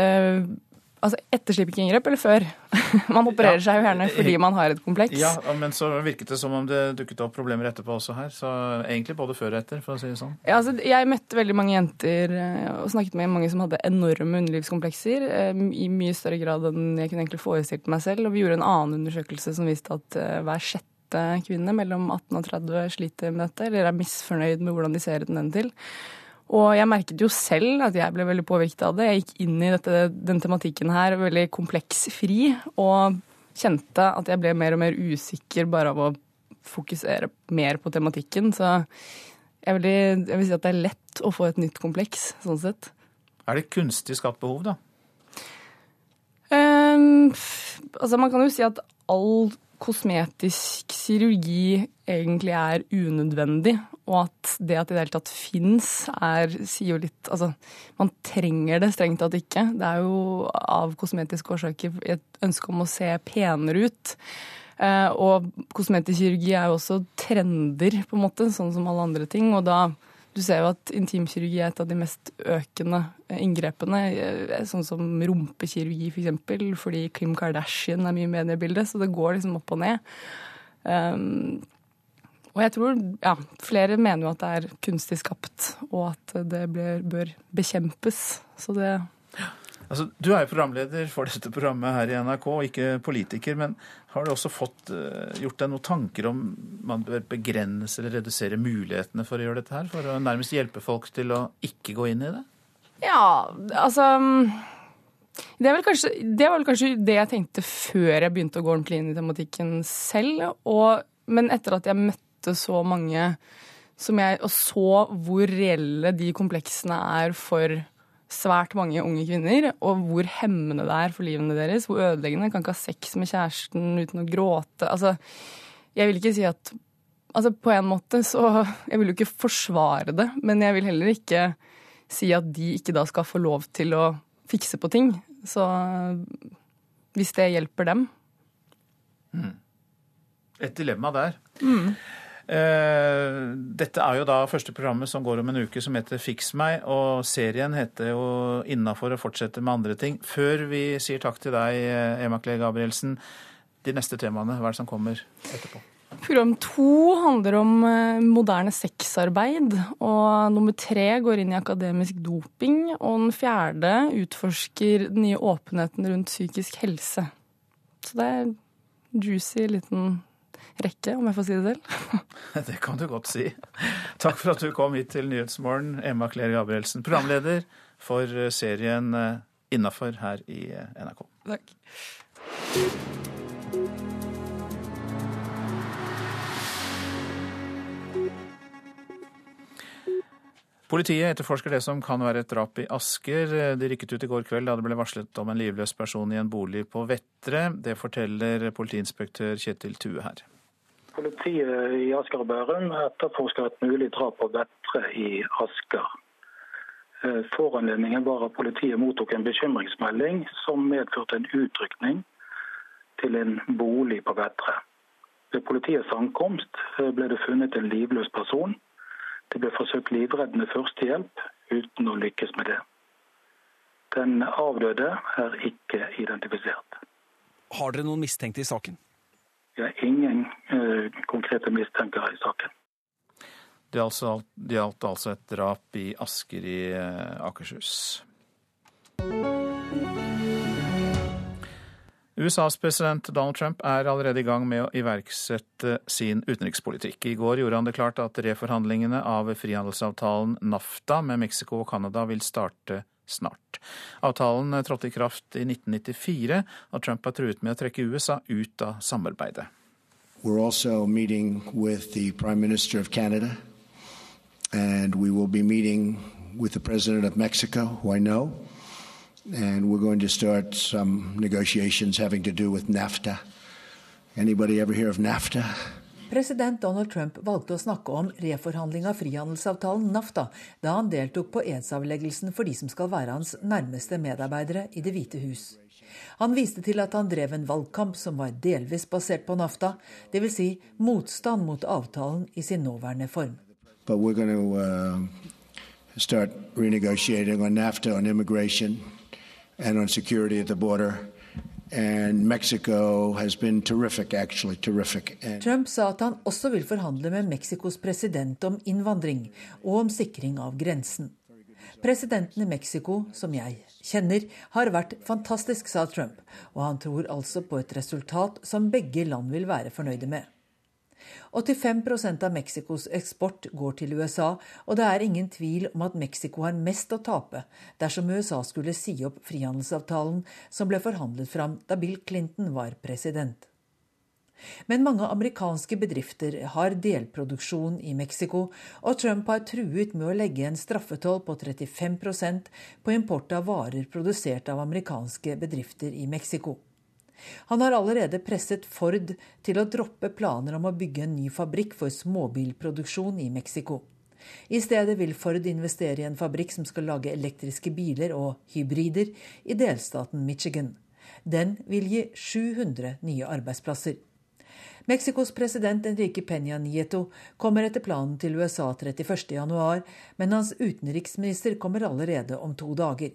Altså etter slipkinginngrep eller før? *laughs* man opererer ja, seg jo gjerne fordi man har et kompleks. Ja, men så virket det som om det dukket opp problemer etterpå også her. Så egentlig både før og etter, for å si det sånn. Ja, altså jeg møtte veldig mange jenter og snakket med mange som hadde enorme underlivskomplekser. I mye større grad enn jeg kunne egentlig forestilt meg selv. Og vi gjorde en annen undersøkelse som viste at hver sjette kvinne mellom 18 og 30 sliter med dette, eller er misfornøyd med hvordan de ser ut nedentil. Og jeg merket jo selv at jeg ble veldig påvirket av det. Jeg gikk inn i dette, den tematikken her veldig kompleksfri, og kjente at jeg ble mer og mer usikker bare av å fokusere mer på tematikken. Så jeg vil, jeg vil si at det er lett å få et nytt kompleks, sånn sett. Er det kunstig skapt behov, da? Um, altså Man kan jo si at all kosmetisk kirurgi egentlig er unødvendig, og at det at det i det hele tatt fins, sier jo litt Altså, man trenger det strengt tatt ikke. Det er jo av kosmetiske årsaker et ønske om å se penere ut. Eh, og kosmetisk kirurgi er jo også trender, på en måte, sånn som alle andre ting. Og da Du ser jo at intimkirurgi er et av de mest økende inngrepene. Eh, sånn som rumpekirurgi, f.eks., for eksempel, fordi Kim Kardashian er mye i mediebildet. Så det går liksom opp og ned. Um, og jeg tror ja, flere mener jo at det er kunstig skapt, og at det bør bekjempes. Så det Altså, du er jo programleder for dette programmet her i NRK, og ikke politiker. Men har du også fått uh, gjort deg noen tanker om man bør begrense eller redusere mulighetene for å gjøre dette her? For å nærmest hjelpe folk til å ikke gå inn i det? Ja, altså det, kanskje, det var vel kanskje det jeg tenkte før jeg begynte å gå ordentlig inn i tematikken selv. Og, men etter at jeg møtte så mange jeg, og så hvor reelle de kompleksene er for svært mange unge kvinner, og hvor hemmende det er for livene deres. Hvor ødeleggende. Kan ikke ha sex med kjæresten uten å gråte. Altså, jeg vil ikke si at Altså, på en måte så Jeg vil jo ikke forsvare det, men jeg vil heller ikke si at de ikke da skal få lov til å fikse på ting. Så hvis det hjelper dem. Mm. Et dilemma der. Mm. Eh, dette er jo da første programmet som går om en uke, som heter Fiks meg. Og serien heter jo Innafor og fortsetter med andre ting. Før vi sier takk til deg, eh, Ema Klee Gabrielsen, de neste temaene, hva er det som kommer etterpå? Program to handler om eh, moderne sexarbeid. Og nummer tre går inn i akademisk doping. Og den fjerde utforsker den nye åpenheten rundt psykisk helse. Så det er juicy liten rekke, om jeg får si det selv. *laughs* det kan du godt si. Takk for at du kom hit til Nyhetsmorgen, Emma Claire Gabrielsen, programleder for eh, serien eh, Innafor her i eh, NRK. Takk. Politiet etterforsker det som kan være et drap i Asker. De rykket ut i går kveld da det ble varslet om en livløs person i en bolig på Vettre. Det forteller politiinspektør Kjetil Tue her. Politiet i Asker og Bærum etterforsker et mulig drap på Vettre i Asker. Eh, foranledningen var at politiet mottok en bekymringsmelding som medførte en utrykning til en bolig på Vettre. Ved politiets ankomst eh, ble det funnet en livløs person. Det ble forsøkt livreddende førstehjelp, uten å lykkes med det. Den avdøde er ikke identifisert. Har dere noen mistenkte i saken? Vi er ingen eh, konkrete mistenker i saken. Det altså, gjaldt altså et drap i Asker i uh, Akershus. USAs president Donald Trump er allerede i gang med å iverksette sin utenrikspolitikk. I går gjorde han det klart at reforhandlingene av frihandelsavtalen NAFTA med Mexico og Canada vil starte snart. Avtalen trådte i kraft i 1994, og Trump har truet med å trekke USA ut av samarbeidet. We're also meeting with the Prime Minister of Canada, and we will be meeting with the President of Mexico, who I know, and we're going to start some negotiations having to do with NAFTA. Anybody ever hear of NAFTA? President Donald Trump valgte å snakke om reforhandling av frihandelsavtalen NAFTA da han deltok på edsavleggelsen for de som skal være hans nærmeste medarbeidere i Det hvite hus. Han viste til at han drev en valgkamp som var delvis basert på NAFTA, dvs. Si motstand mot avtalen i sin nåværende form. But we're going to uh, start renegotiating NAFTA, on immigration, and on security at the border. Terrific, actually, terrific. Trump sa at han også vil forhandle med Mexicos president om innvandring og om sikring av grensen. Presidenten i Mexico, som jeg kjenner, har vært fantastisk, sa Trump, og han tror altså på et resultat som begge land vil være fornøyde med. 85% av Mexicos eksport går til USA, og det er ingen tvil om at Mexico har mest å tape dersom USA skulle si opp frihandelsavtalen som ble forhandlet fram da Bill Clinton var president. Men mange amerikanske bedrifter har delproduksjon i Mexico, og Trump har truet med å legge en straffetoll på 35% på import av varer produsert av amerikanske bedrifter i Mexico. Han har allerede presset Ford til å droppe planer om å bygge en ny fabrikk for småbilproduksjon i Mexico. I stedet vil Ford investere i en fabrikk som skal lage elektriske biler og hybrider i delstaten Michigan. Den vil gi 700 nye arbeidsplasser. Mexicos president Enrique Peña Nieto kommer etter planen til USA 31.1, men hans utenriksminister kommer allerede om to dager.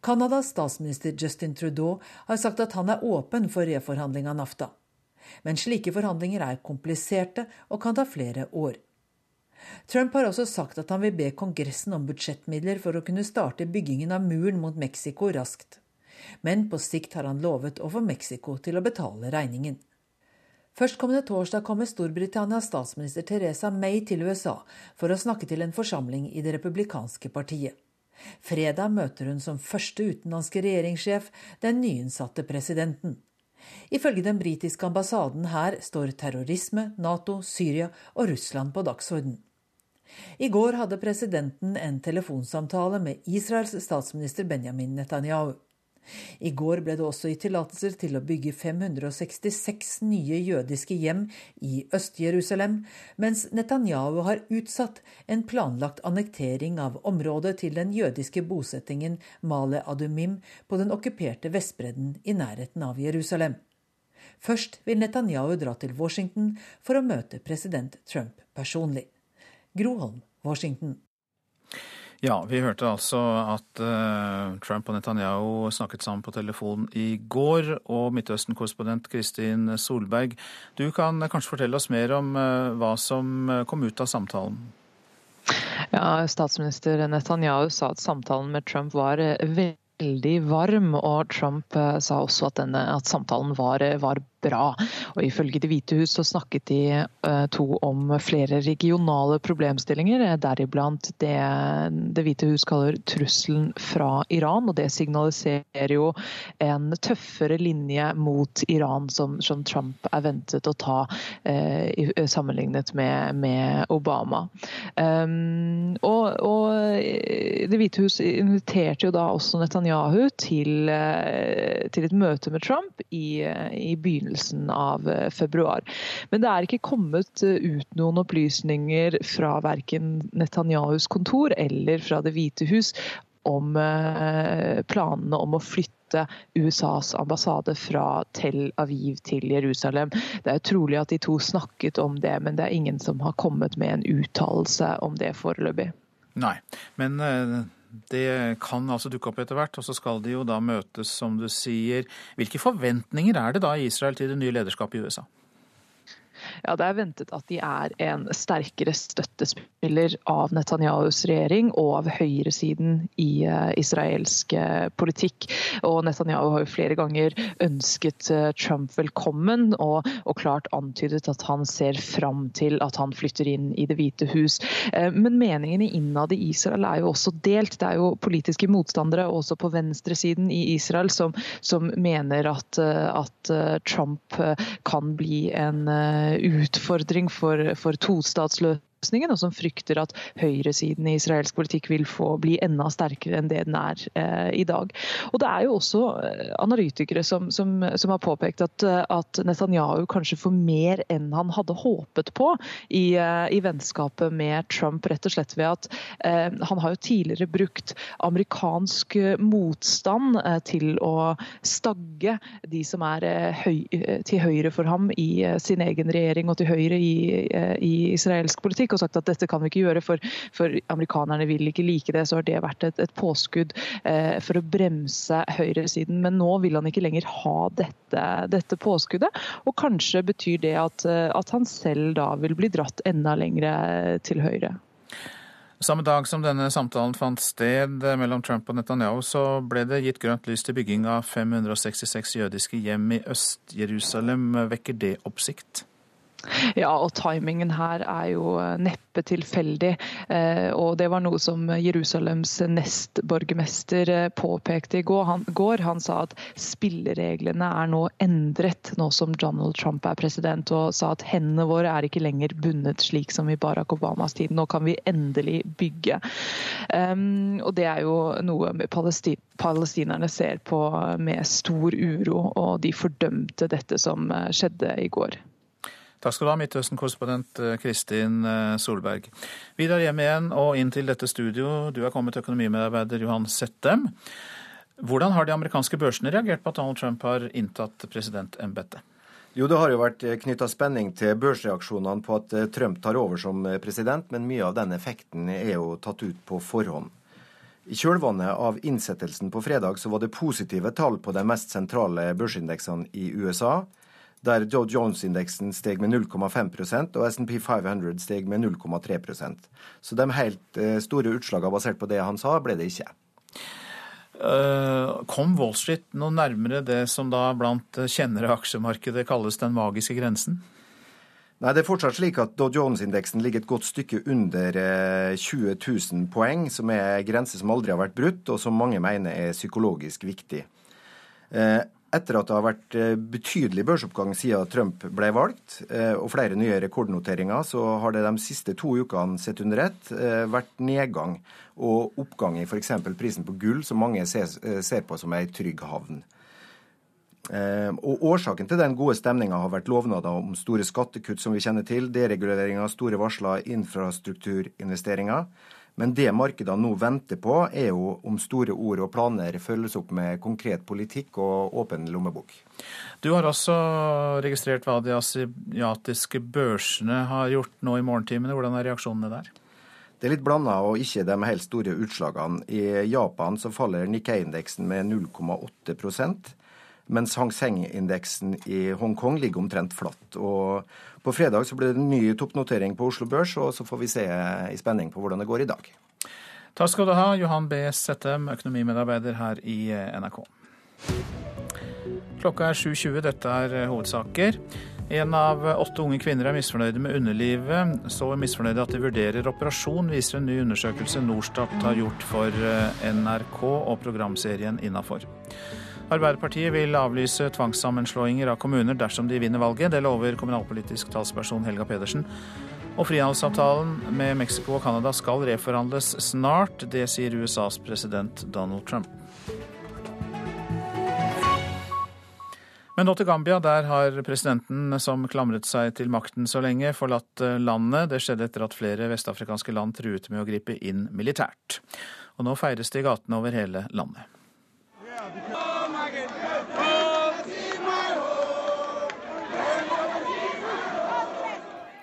Canadas statsminister Justin Trudeau har sagt at han er åpen for reforhandling av NAFTA. Men slike forhandlinger er kompliserte og kan ta flere år. Trump har også sagt at han vil be Kongressen om budsjettmidler for å kunne starte byggingen av muren mot Mexico raskt. Men på sikt har han lovet å få Mexico til å betale regningen. Førstkommende torsdag kommer Storbritannias statsminister Teresa May til USA for å snakke til en forsamling i det republikanske partiet. Fredag møter hun som første utenlandske regjeringssjef den nyinnsatte presidenten. Ifølge den britiske ambassaden her står terrorisme, Nato, Syria og Russland på dagsorden. I går hadde presidenten en telefonsamtale med Israels statsminister Benjamin Netanyahu. I går ble det også gitt tillatelser til å bygge 566 nye jødiske hjem i Øst-Jerusalem, mens Netanyahu har utsatt en planlagt annektering av området til den jødiske bosettingen Male Adumim på den okkuperte Vestbredden i nærheten av Jerusalem. Først vil Netanyahu dra til Washington for å møte president Trump personlig. Groholm, Washington. Ja, vi hørte altså at uh, Trump og Netanyahu snakket sammen på telefon i går. Og Midtøsten-korrespondent Kristin Solberg, du kan kanskje fortelle oss mer om uh, hva som kom ut av samtalen? Ja, Statsminister Netanyahu sa at samtalen med Trump var veldig varm, og Trump sa også at, denne, at samtalen var, var, bra. Og Ifølge Det hvite hus så snakket de uh, to om flere regionale problemstillinger, eh, deriblant det Det hvite hus kaller trusselen fra Iran. og Det signaliserer jo en tøffere linje mot Iran som, som Trump er ventet å ta eh, sammenlignet med, med Obama. Um, og, og, Det hvite hus inviterte jo da også Netanyahu til, til et møte med Trump i, i begynnelsen begynnelsen av eh, februar. Men det er ikke kommet eh, ut noen opplysninger fra verken Netanyahus kontor eller fra Det hvite hus om eh, planene om å flytte USAs ambassade fra Tel Aviv til Jerusalem. Det er trolig at de to snakket om det, men det er ingen som har kommet med en uttalelse om det foreløpig. Nei, men det kan altså dukke opp etter hvert, og så skal de jo da møtes, som du sier. Hvilke forventninger er det da i Israel til det nye lederskapet i USA? Ja, Det er ventet at de er en sterkere støttespiller av Netanyahus regjering og av høyresiden i uh, israelsk politikk. Og Netanyahu har jo flere ganger ønsket uh, Trump velkommen og, og, klart antydet at han ser fram til at han flytter inn i Det hvite hus. Uh, men meningene innad i Israel er jo også delt. Det er jo politiske motstandere også på venstresiden i Israel som, som mener at, at Trump kan bli en utfordring for, for tostatsløsning og som frykter at høyresiden i israelsk politikk vil få bli enda sterkere enn det den er eh, i dag. Og Det er jo også eh, analytikere som, som, som har påpekt at, eh, at, Netanyahu kanskje får mer enn han hadde håpet på i, i vennskapet med Trump, rett og slett ved at han har jo tidligere brukt amerikansk motstand til å stagge de som er høy, til høyre for ham i sin egen regjering og til høyre i, i israelsk politikk politikk og sagt at dette kan vi ikke gjøre, for, for amerikanerne vil ikke like det. Så har det vært et, et påskudd eh, for å bremse høyresiden. Men nå vil han ikke lenger ha dette, dette påskuddet. Og kanskje betyr det at, eh, at han selv da vil bli dratt enda lenger til høyre. Samme dag som denne samtalen fant sted mellom Trump og Netanyahu, så ble det gitt grønt lys til bygging av 566 jødiske hjem i Øst-Jerusalem. Vekker det oppsikt? Ja, og timingen her er jo eh, neppe tilfeldig. Eh, og det var noe som Jerusalems nestborgermester eh, påpekte i går. Han, sa at spillereglene er nå endret nå som Donald Trump er president, og sa at hendene våre er ikke lenger bundet slik som i Barack Obamas tid. Nå kan vi endelig bygge. Um, og det er jo noe palestin palestinerne ser på med stor uro, og de fordømte dette som skjedde i går. Takk skal du ha, Midtøsten-korrespondent eh, Kristin eh, Solberg. Videre hjem igjen og inn til dette studio. Du er kommet økonomimedarbeider Johan Settem. Hvordan har de amerikanske børsene reagert på at Donald Trump har inntatt presidentembetet? Jo, Det har jo vært eh, knytta spenning til børsreaksjonene på at Trump tar over som president, men mye av den effekten er jo tatt ut på forhånd. I kjølvannet av innsettelsen på fredag så var det positive tall på de mest sentrale børsindeksene i USA der Joe Jones-indeksen steg med 0,5% og SMP 500 steg med 0,3% Så de helt eh, store utslagene basert på det han sa, ble det ikke. Eh, kom Wall Street noe nærmere det som da blant kjennere av aksjemarkedet kalles den magiske grensen? Nei, det er fortsatt slik at Dow Jones-indeksen ligger et godt stykke under 20 eh, 000 poeng, som er en grense som aldri har vært brutt, og som mange mener er psykologisk viktig. Etter at det har vært eh, betydelig børsoppgang siden Trump ble valgt, eh, og flere nye rekordnoteringer, så har det de siste to ukene sett under ett eh, vært nedgang og oppgang i f.eks. prisen på gull, som mange ser, på som ei trygg havn. Og Årsaken til den gode stemninga har vært lovnader om store skattekutt, som vi kjenner til, dereguleringer, store varsler, infrastrukturinvesteringer. Men det markedene nå venter på, er jo om store ord og planer følges opp med konkret politikk og åpen lommebok. Du har også registrert hva de asiatiske børsene har gjort nå i morgentimene. Hvordan er reaksjonene der? Det er litt blanda og ikke de helt store utslagene. I Japan så faller Nikkei-indeksen med 0,8 mens Hang Seng-indeksen i Hongkong ligger omtrent flatt. Og på fredag så blir det en ny toppnotering på Oslo Børs, og så får vi se i spenning på hvordan det går i dag. Takk skal du ha, Johan B. Settem, økonomimedarbeider her i NRK. Klokka er 7.20, dette er hovedsaker. En av åtte unge kvinner er misfornøyde med underlivet. Så misfornøyde at de vurderer operasjon, viser en ny undersøkelse Norstat har gjort for NRK og programserien Innafor. Arbeiderpartiet vil avlyse tvangssammenslåinger av kommuner dersom de vinner valget. Det lover kommunalpolitisk talsperson Helga Pedersen. Og frihandelsavtalen med Mexico og Canada skal reforhandles snart. Det sier USAs president Donald Trump. Men nå til Gambia. Der har presidenten som klamret seg til makten så lenge, forlatt landet. Det skjedde etter at flere vestafrikanske land truet med å gripe inn militært. Og nå feires det i gatene over hele landet.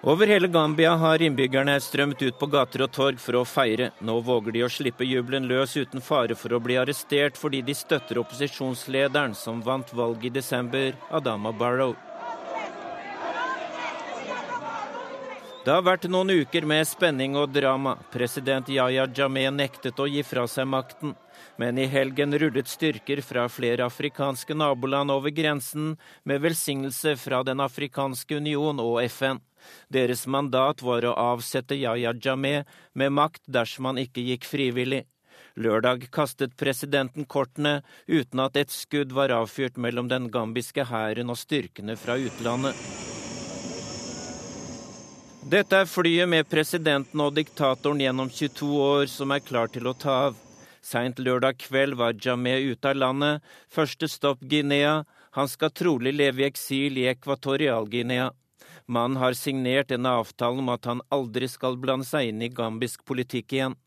Over hele Gambia har innbyggerne strømt ut på gater og torg for å feire. Nå våger de å slippe jubelen løs uten fare for å bli arrestert fordi de støtter opposisjonslederen som vant valget i desember, Adama Barrow. Det har vært noen uker med spenning og drama. President Yahya Jameh nektet å gi fra seg makten. Men i helgen rullet styrker fra flere afrikanske naboland over grensen, med velsignelse fra Den afrikanske union og FN. Deres mandat var å avsette Yahya Jameh med makt dersom han ikke gikk frivillig. Lørdag kastet presidenten kortene uten at et skudd var avfyrt mellom den gambiske hæren og styrkene fra utlandet. Dette er flyet med presidenten og diktatoren gjennom 22 år som er klar til å ta av. Seint lørdag kveld var Jameh ute av landet. Første stopp Guinea. Han skal trolig leve i eksil i Ekvatorial-Guinea. Mannen har signert en avtale om at han aldri skal blande seg inn i gambisk politikk igjen.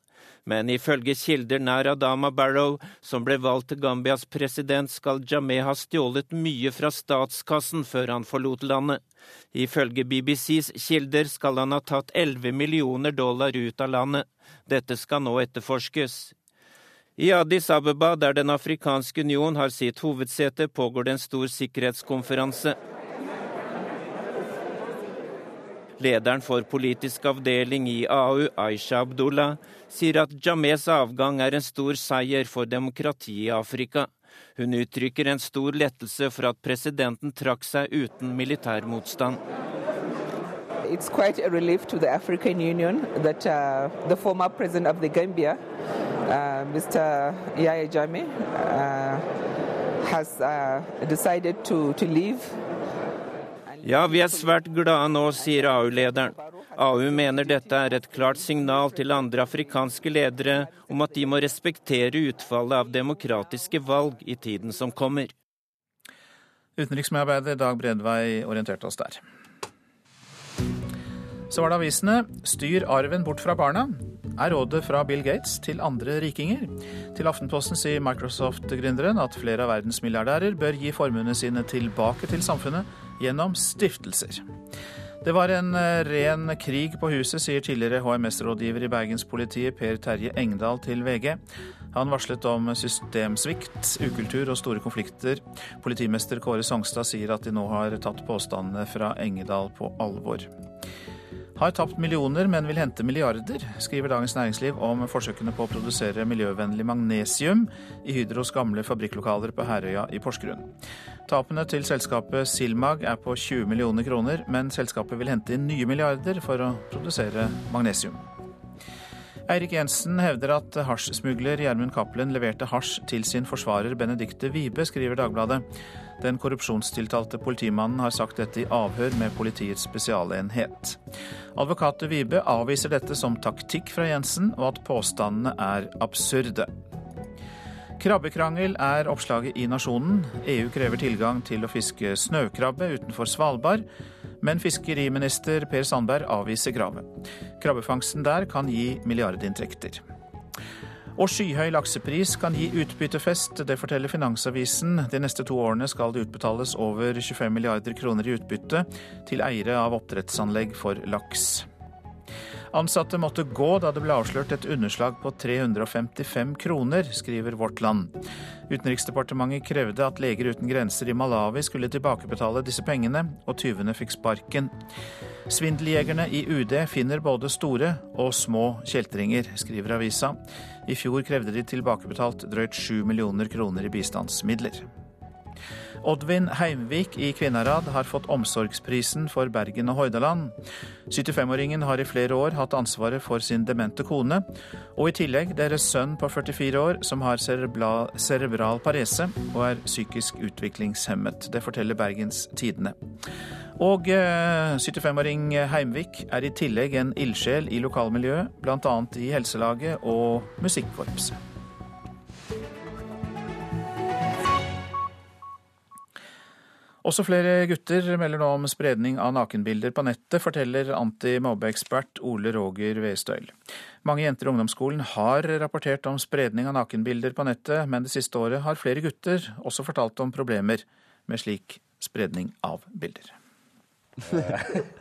Men ifølge kilder nær Adama Barrow, som ble valgt til Gambias president, skal Jameh ha stjålet mye fra statskassen før han forlot landet. Ifølge BBCs kilder skal han ha tatt 11 millioner dollar ut av landet. Dette skal nå etterforskes. I Addis Abeba, der Den afrikanske union har sitt hovedsete, pågår det en stor sikkerhetskonferanse. Lederen for politisk avdeling i AU, Aisha Abdullah, sier at James avgang er en stor seier for demokratiet i Afrika. Hun uttrykker en stor lettelse for at presidenten trakk seg uten militær motstand. It's quite a relief to the African Union that uh, the former president of the Gambia, uh, Mr. Yaya Jammeh, uh, has uh, decided to, to leave ja, vi er svært glade nå, sier AU-lederen. AU mener dette er et klart signal til andre afrikanske ledere om at de må respektere utfallet av demokratiske valg i tiden som kommer. Utenriksmedarbeider Dag Bredvei orienterte oss der. Så var det avisene. Styr arven bort fra barna, er rådet fra Bill Gates til andre rikinger. Til Aftenposten sier Microsoft-gründeren at flere av verdens milliardærer bør gi formuene sine tilbake til samfunnet gjennom stiftelser. Det var en eh, ren krig på huset, sier tidligere HMS-rådgiver i Bergenspolitiet Per Terje Engdahl til VG. Han varslet om systemsvikt, ukultur og store konflikter. Politimester Kåre Songstad sier at de nå har tatt påstandene fra Engedal på alvor. Har tapt millioner, men vil hente milliarder, skriver Dagens Næringsliv om forsøkene på å produsere miljøvennlig magnesium i Hydros gamle fabrikklokaler på Herøya i Porsgrunn. Tapene til selskapet Silmag er på 20 millioner kroner, men selskapet vil hente inn nye milliarder for å produsere magnesium. Eirik Jensen hevder at hasjsmugler Gjermund Cappelen leverte hasj til sin forsvarer Benedicte Wibe, skriver Dagbladet. Den korrupsjonstiltalte politimannen har sagt dette i avhør med politiets spesialenhet. Advokat Vibe avviser dette som taktikk fra Jensen, og at påstandene er absurde. Krabbekrangel er oppslaget i Nasjonen. EU krever tilgang til å fiske snøkrabbe utenfor Svalbard, men fiskeriminister Per Sandberg avviser kravet. Krabbefangsten der kan gi milliardinntekter. Og skyhøy laksepris kan gi utbyttefest, det forteller Finansavisen. De neste to årene skal det utbetales over 25 milliarder kroner i utbytte til eiere av oppdrettsanlegg for laks. Ansatte måtte gå da det ble avslørt et underslag på 355 kroner, skriver Vårt Land. Utenriksdepartementet krevde at Leger uten grenser i Malawi skulle tilbakebetale disse pengene, og tyvene fikk sparken. Svindeljegerne i UD finner både store og små kjeltringer, skriver avisa. I fjor krevde de tilbakebetalt drøyt 7 millioner kroner i bistandsmidler. Oddvin Heimvik i Kvinnherad har fått Omsorgsprisen for Bergen og Hordaland. 75-åringen har i flere år hatt ansvaret for sin demente kone, og i tillegg deres sønn på 44 år som har cerebral parese og er psykisk utviklingshemmet. Det forteller Bergens Tidende. Og 75-åring eh, Heimvik er i tillegg en ildsjel i lokalmiljøet, bl.a. i helselaget og musikkorpset. Også flere gutter melder nå om spredning av nakenbilder på nettet, forteller antimobbeekspert Ole Roger Westøyl. Mange jenter i ungdomsskolen har rapportert om spredning av nakenbilder på nettet, men det siste året har flere gutter også fortalt om problemer med slik spredning av bilder. *laughs*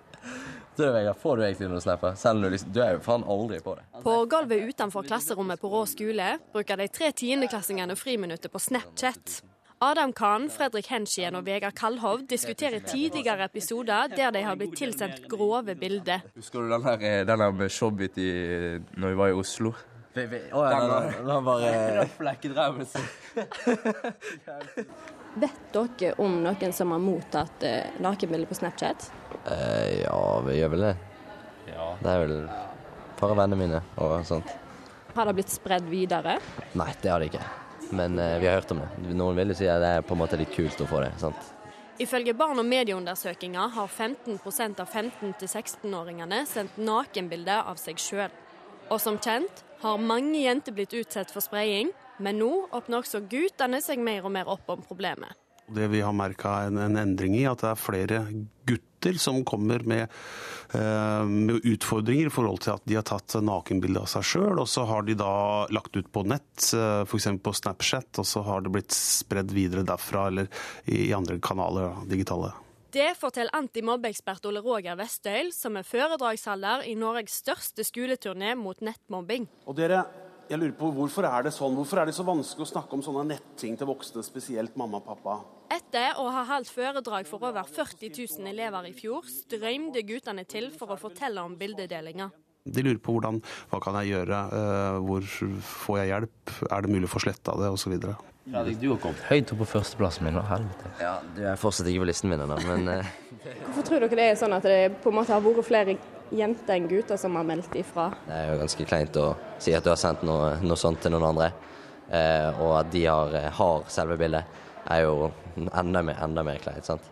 Du, Vegard, får du egentlig noe snapper? Selv om du, liksom, du er jo faen aldri på det. På gulvet utenfor klasserommet på Rå skole bruker de tre tiendeklassingene friminuttet på Snapchat. Adam Kahn, Fredrik Henschien og Vegard Kalhov diskuterer tidligere episoder der de har blitt tilsendt grove bilder. Husker du den her, eh, den her med Showbit i, når vi var i Oslo? Vi, vi, ja, den, den, var sin. *laughs* *laughs* Vet dere om noen som har mottatt nakenbilder på Snapchat? Eh, ja, vi gjør vel det. Ja. Det er vel et par av vennene mine og sånt. Har det blitt spredd videre? Nei, det har det ikke. Men eh, vi har hørt om det. Noen vil jo si at det er på en måte litt kult å få det. sant? Ifølge barn- og medieundersøkelser har 15% av 15-16-åringene sendt nakenbilder av seg sjøl. Og som kjent har mange jenter blitt utsatt for spraying, men nå åpner også guttene seg mer og mer opp om problemet. Det vi har merka en, en, endring i, at det er flere gutter som kommer med, eh, med, utfordringer i forhold til at de har tatt nakenbilde av seg sjøl, og så har de da lagt ut på nett, eh, f.eks. på Snapchat, og så har det blitt spredd videre derfra eller i, i andre kanaler, digitale. Det forteller antimobbeekspert Ole Roger Vestøyl, som er foredragsholder i Norges største skoleturné mot nettmobbing. Og dere, jeg lurer på Hvorfor er det sånn? Hvorfor er det så vanskelig å snakke om sånne netting til voksne, spesielt mamma og pappa? Etter å ha holdt foredrag for over 40 000 elever i fjor, strømde guttene til for å fortelle om bildedelinga. De lurer på hvordan, hva kan jeg gjøre, uh, hvor får jeg hjelp, er det mulig å få sletta det, osv. Fredrik, du har kommet høyt opp på førsteplassen min. helvete. Ja, Du er fortsatt ikke på listen min ennå, men uh... *laughs* Hvorfor tror dere det er sånn at det på en måte har vært flere jenter enn gutter som har meldt ifra? Det er jo ganske kleint å si at du har sendt noe, noe sånt til noen andre, uh, og at de har, har selve bildet er jo enda mer, enda mer kleint. sant?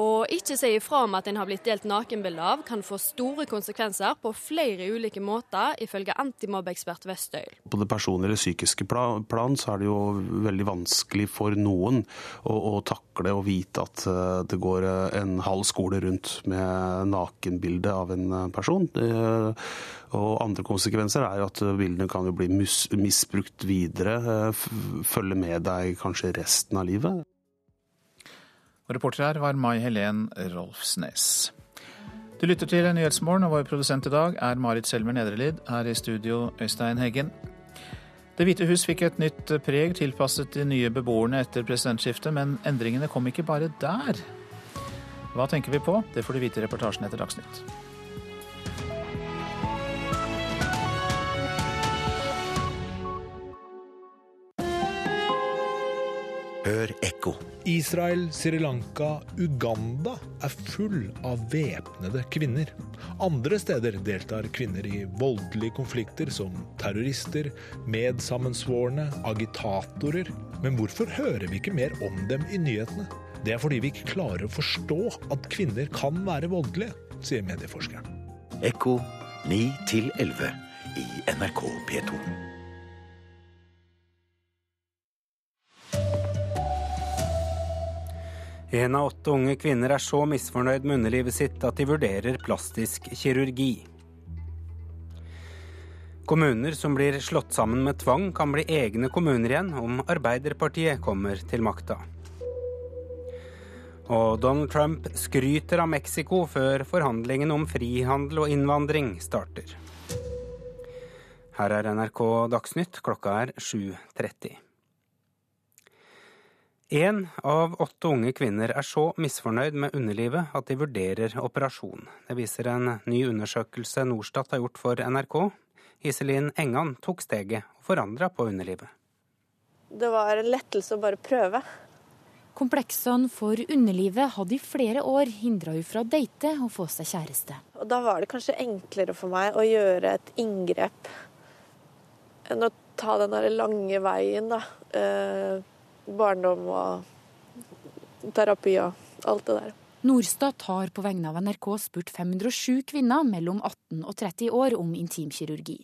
Og ikke si ifra om at en har blitt delt nakenbilder av, kan få store konsekvenser på flere ulike måter, ifølge antimobbeekspert Vestøyl. På det personlige eller psykiske plan så er det jo veldig vanskelig for noen å, å takle og vite at eh, det går eh, en halv skole rundt med nakenbilde av en eh, person. Og andre konsekvenser er jo at bildene kan jo bli misbrukt videre, følge med deg kanskje resten av livet. Reporter her var Mai Helen Rolfsnes. Du lytter til Nyhetsmorgen, og vår produsent i dag er Marit Selmer Nedrelid. Her i studio, Øystein Heggen. Det hvite hus fikk et nytt preg tilpasset de nye beboerne etter presidentskiftet, men endringene kom ikke bare der. Hva tenker vi på? Det får du vite i reportasjen etter Dagsnytt. Hør ekko. Israel, Sri Lanka, Uganda er full av væpnede kvinner. Andre steder deltar kvinner i voldelige konflikter som terrorister, medsammensvorne, agitatorer. Men hvorfor hører vi ikke mer om dem i nyhetene? Det er fordi vi ikke klarer å forstå at kvinner kan være voldelige, sier medieforskeren. Ekko 9 11 i NRK P2. En av åtte unge kvinner er så misfornøyd med underlivet sitt at de vurderer plastisk kirurgi. Kommuner som blir slått sammen med tvang, kan bli egne kommuner igjen om Arbeiderpartiet kommer til makta. Og Donald Trump skryter av Mexico før forhandlingene om frihandel og innvandring starter. Her er NRK Dagsnytt, klokka er 7.30. Én av åtte unge kvinner er så misfornøyd med underlivet at de vurderer operasjon. Det viser en ny undersøkelse Norstat har gjort for NRK. Iselin Engan tok steget og forandra på underlivet. Det var en lettelse å bare prøve. Kompleksene for underlivet hadde i flere år hindra henne fra å date og få seg kjæreste. Og Da var det kanskje enklere for meg å gjøre et inngrep enn å ta den lange veien, da. Barndom og terapi og alt det der. Norstat har på vegne av NRK spurt 507 kvinner mellom 18 og 30 år om intimkirurgi.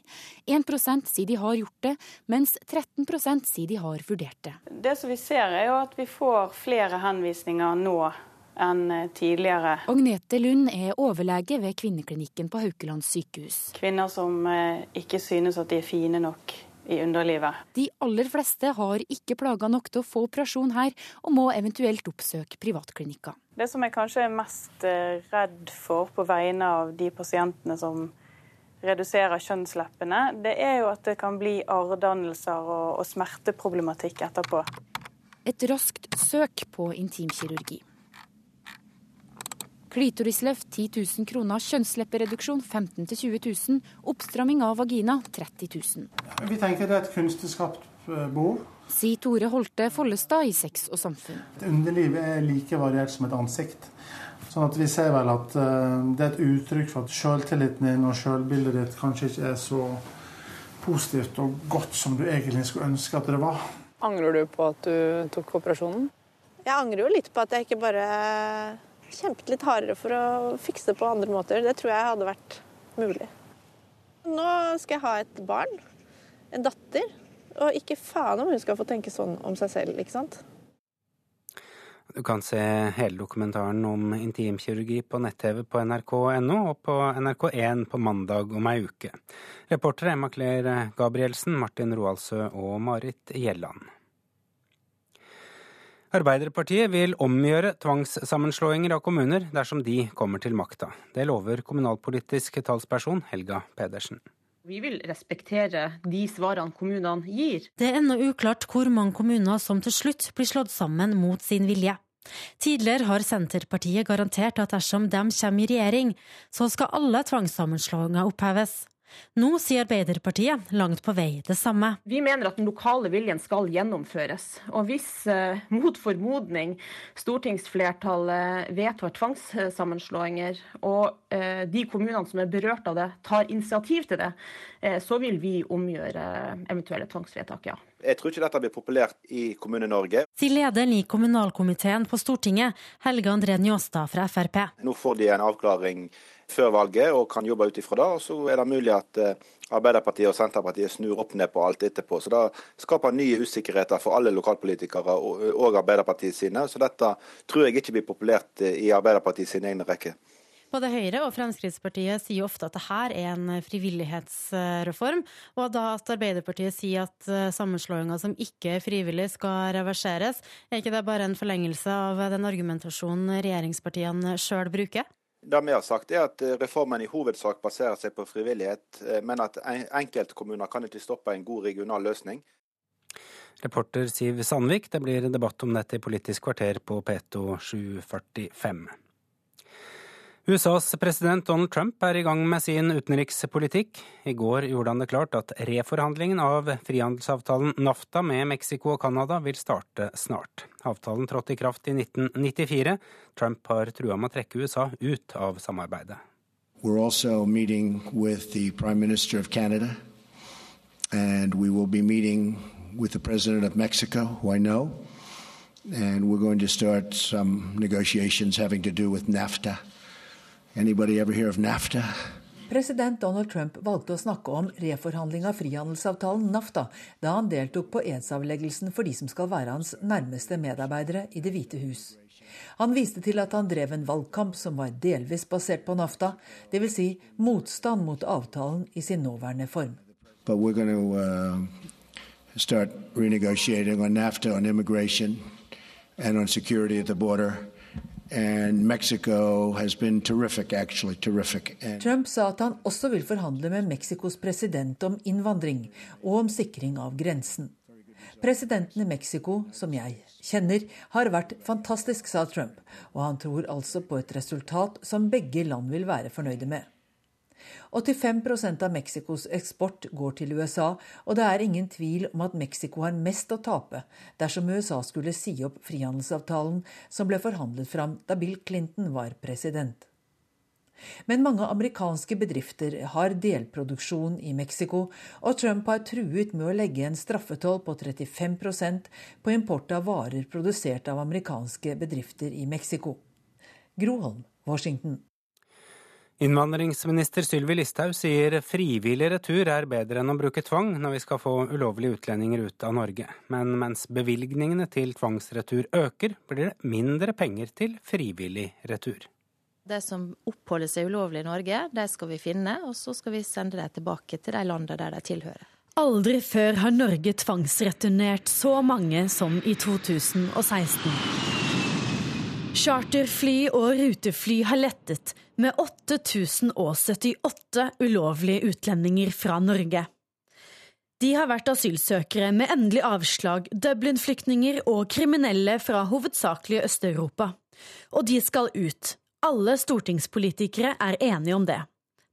1% sier de har gjort det, mens 13% sier de har vurdert det. Det som vi ser er jo at vi får flere henvisninger nå enn tidligere. Agnete Lund er overlege ved kvinneklinikken på Haukeland sykehus. Kvinner som eh, ikke synes at de er fine nok i underlivet. De aller fleste har ikke plager nok til å få operasjon her, og må eventuelt oppsøke privatklinikker. Det som jeg kanskje er mest eh, redd for på vegne av de pasientene som reduserer kjønnsleppene, det er jo at det kan bli arrdannelser og, og smerteproblematikk etterpå. Et raskt søk på intimkirurgi. Klitorisløft 10 000 kroner, kjønnsleppereduksjon 15 000-20 000, oppstramming av vagina 30 000. Vi tenker det er et kunstenskapt eh, behov. Sier Tore Holte Follestad i Sex og samfunn. Underlivet er like variert som et ansikt. Sånn at vi ser vel at uh, det er et uttrykk for at sjøltilliten din og sjølbildet ditt kanskje ikke er så positivt og godt som du egentlig skulle ønske at det var. Angrer du på at du tok operasjonen? Jeg angrer jo litt på at jeg ikke bare kjempet litt hardere for å fikse det på andre måter. Det tror jeg hadde vært mulig. Nå skal jeg ha et barn. En datter. Og ikke faen om hun skal få tenke sånn om seg selv, ikke sant. Du kan se hele dokumentaren om intimkirurgi på nett-TV på nrk.no og på NRK1 på mandag om ei uke. Reportere Emma Claire Gabrielsen, Martin Roaldsø og Marit Gjelland. Arbeiderpartiet vil omgjøre tvangssammenslåinger av kommuner dersom de kommer til makta. Det lover kommunalpolitisk talsperson Helga Pedersen. Vi vil respektere de svarene kommunene gir. Det er ennå uklart hvor mange kommuner som til slutt blir slått sammen mot sin vilje. Tidligere har Senterpartiet garantert at dersom de kommer i regjering, så skal alle tvangssammenslåinger oppheves. Nå sier Arbeiderpartiet langt på vei det samme. Vi mener at den lokale viljen skal gjennomføres. Og hvis eh, mot formodning stortingsflertallet vedtar tvangssammenslåinger, og eh, de kommunene som er berørt av det, tar initiativ til det, eh, så vil vi omgjøre eventuelle tvangsvedtak, ja. Jeg tror ikke dette blir populært i Kommune-Norge. Sier lederen i kommunalkomiteen på Stortinget, Helge André Njåstad fra Frp. Nå får de en avklaring før valget og kan jobbe ut ifra det. og Så er det mulig at eh, Arbeiderpartiet og Senterpartiet snur opp ned på alt etterpå. Så Det skaper nye usikkerheter for alle lokalpolitikere og Arbeiderpartiet sine. Så dette tror jeg ikke blir populært eh, i Arbeiderpartiet sine egne rekker. Både Høyre og Fremskrittspartiet sier ofte at det her er en frivillighetsreform, og da at Arbeiderpartiet sier at eh, sammenslåinger som ikke er frivillig skal reverseres, er ikke det bare en forlengelse av den argumentasjonen regjeringspartiene sjøl bruker? Det vi har sagt er at eh, Reformen i hovedsak baserer seg på frivillighet, eh, men at enkeltkommuner kan ikke stoppe en god regional løsning. Reporter Siv Sandvik, det blir debatt om dette i Politisk kvarter på P2 745. USAs president Donald Trump er i gang med sin utenrikspolitikk. I går gjorde han det klart at reforhandlingen av frihandelsavtalen NAFTA med Mexico og Canada vil starte snart. Avtalen trådte i kraft i 1994. Trump har trua med å trekke USA ut av samarbeidet. We're also meeting with Prime Minister of Canada, and we will be meeting with the President of Mexico, who I know, and we're going to start some negotiations having to do with NAFTA. Anybody ever hear of NAFTA? President Donald Trump valgte å snakke om reforhandling av frihandelsavtalen NAFTA da han deltok på edsavleggelsen for de som skal være hans nærmeste medarbeidere i Det hvite hus. Han viste til at han drev en valgkamp som var delvis basert på NAFTA, dvs. Si motstand mot avtalen i sin nåværende form. Uh, on NAFTA on immigration and on security at the border. Trump sa at han også vil forhandle med Mexicos president om innvandring og om sikring av grensen. Presidenten i Mexico, som jeg kjenner, har vært fantastisk, sa Trump, og han tror altså på et resultat som begge land vil være fornøyde med. 85% av Mexicos eksport går til USA, og det er ingen tvil om at Mexico har mest å tape dersom USA skulle si opp frihandelsavtalen som ble forhandlet fram da Bill Clinton var president. Men mange amerikanske bedrifter har delproduksjon i Mexico, og Trump har truet med å legge en straffetoll på 35% på import av varer produsert av amerikanske bedrifter i Mexico. Groholm, Washington. Innvandringsminister Sylvi Listhaug sier frivillig retur er bedre enn å bruke tvang når vi skal få ulovlige utlendinger ut av Norge. Men mens bevilgningene til tvangsretur øker, blir det mindre penger til frivillig retur. De som oppholder seg ulovlig i Norge, de skal vi finne, og så skal vi sende dem tilbake til de landene der de tilhører. Aldri før har Norge tvangsreturnert så mange som i 2016. Charterfly og rutefly har lettet med 8078 ulovlige utlendinger fra Norge. De har vært asylsøkere med endelig avslag, Dublin-flyktninger og kriminelle fra hovedsakelig Øst-Europa. Og de skal ut. Alle stortingspolitikere er enige om det.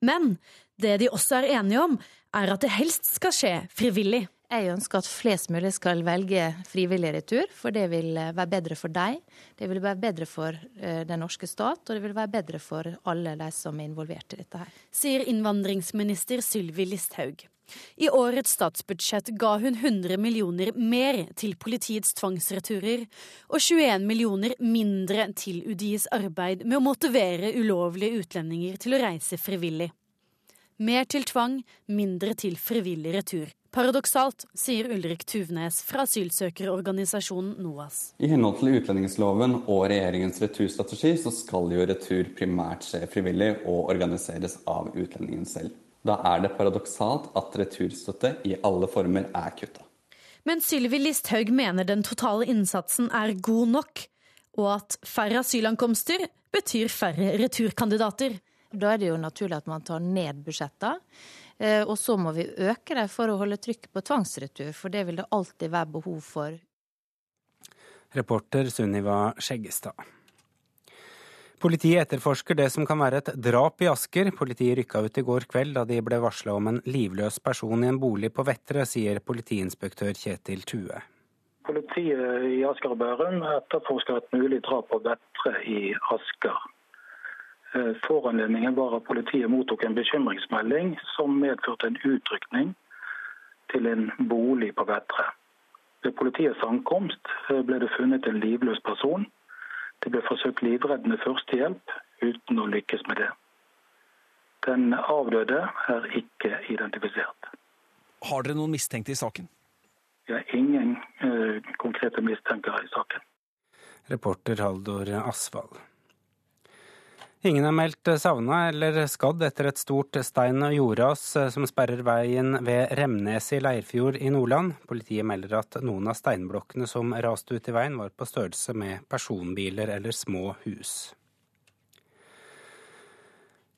Men det de også er enige om, er at det helst skal skje frivillig. Jeg ønsker at flest mulig skal velge frivillig retur, for det vil være bedre for deg. Det vil være bedre for eh, den norske stat, og det vil være bedre for alle de som er involvert i dette her. Sier innvandringsminister Sylvi Listhaug. I årets statsbudsjett ga hun 100 millioner mer til politiets tvangsreturer og 21 millioner mindre til UDIs arbeid med å motivere ulovlige utlendinger til å reise frivillig. Mer til tvang, mindre til frivillig retur. Paradoksalt, sier Ulrik Tuvnes fra asylsøkerorganisasjonen NOAS. I henhold til utlendingsloven og regjeringens returstrategi så skal jo retur primært skje frivillig og organiseres av utlendingen selv. Da er det paradoksalt at returstøtte i alle former er kutta. Men Sylvi Listhaug mener den totale innsatsen er god nok, og at færre asylankomster betyr færre returkandidater. Da er det jo naturlig at man tar ned budsjettene. Eh, og så må vi øke det for å holde trykket på tvangsretur, for det vil det alltid være behov for. Reporter Sunniva Skjeggestad. Politiet etterforsker det som kan være et drap i Asker. Politiet rykka ut i går kveld da de ble varsla om en livløs person i en bolig på Vettre, sier politiinspektør Kjetil Tue. Politiet i Asker og Bærum etterforsker et mulig drap på Vettre i Asker. Eh, foranledningen var at politiet mottok en bekymringsmelding som medførte en utrykning til en bolig på Vettre. Ved politiets ankomst eh, ble det funnet en livløs person det ble forsøkt livreddende førstehjelp uten å lykkes med det. Den avdøde er ikke identifisert. Har dere noen mistenkte i saken? Vi er ingen uh, konkrete mistenker i saken. Reporter Haldor Asvald. Ingen er meldt savna eller skadd etter et stort stein- og jordras eh, som sperrer veien ved Remnes i Leirfjord i Nordland. Politiet melder at noen av steinblokkene som raste ut i veien, var på størrelse med personbiler eller små hus.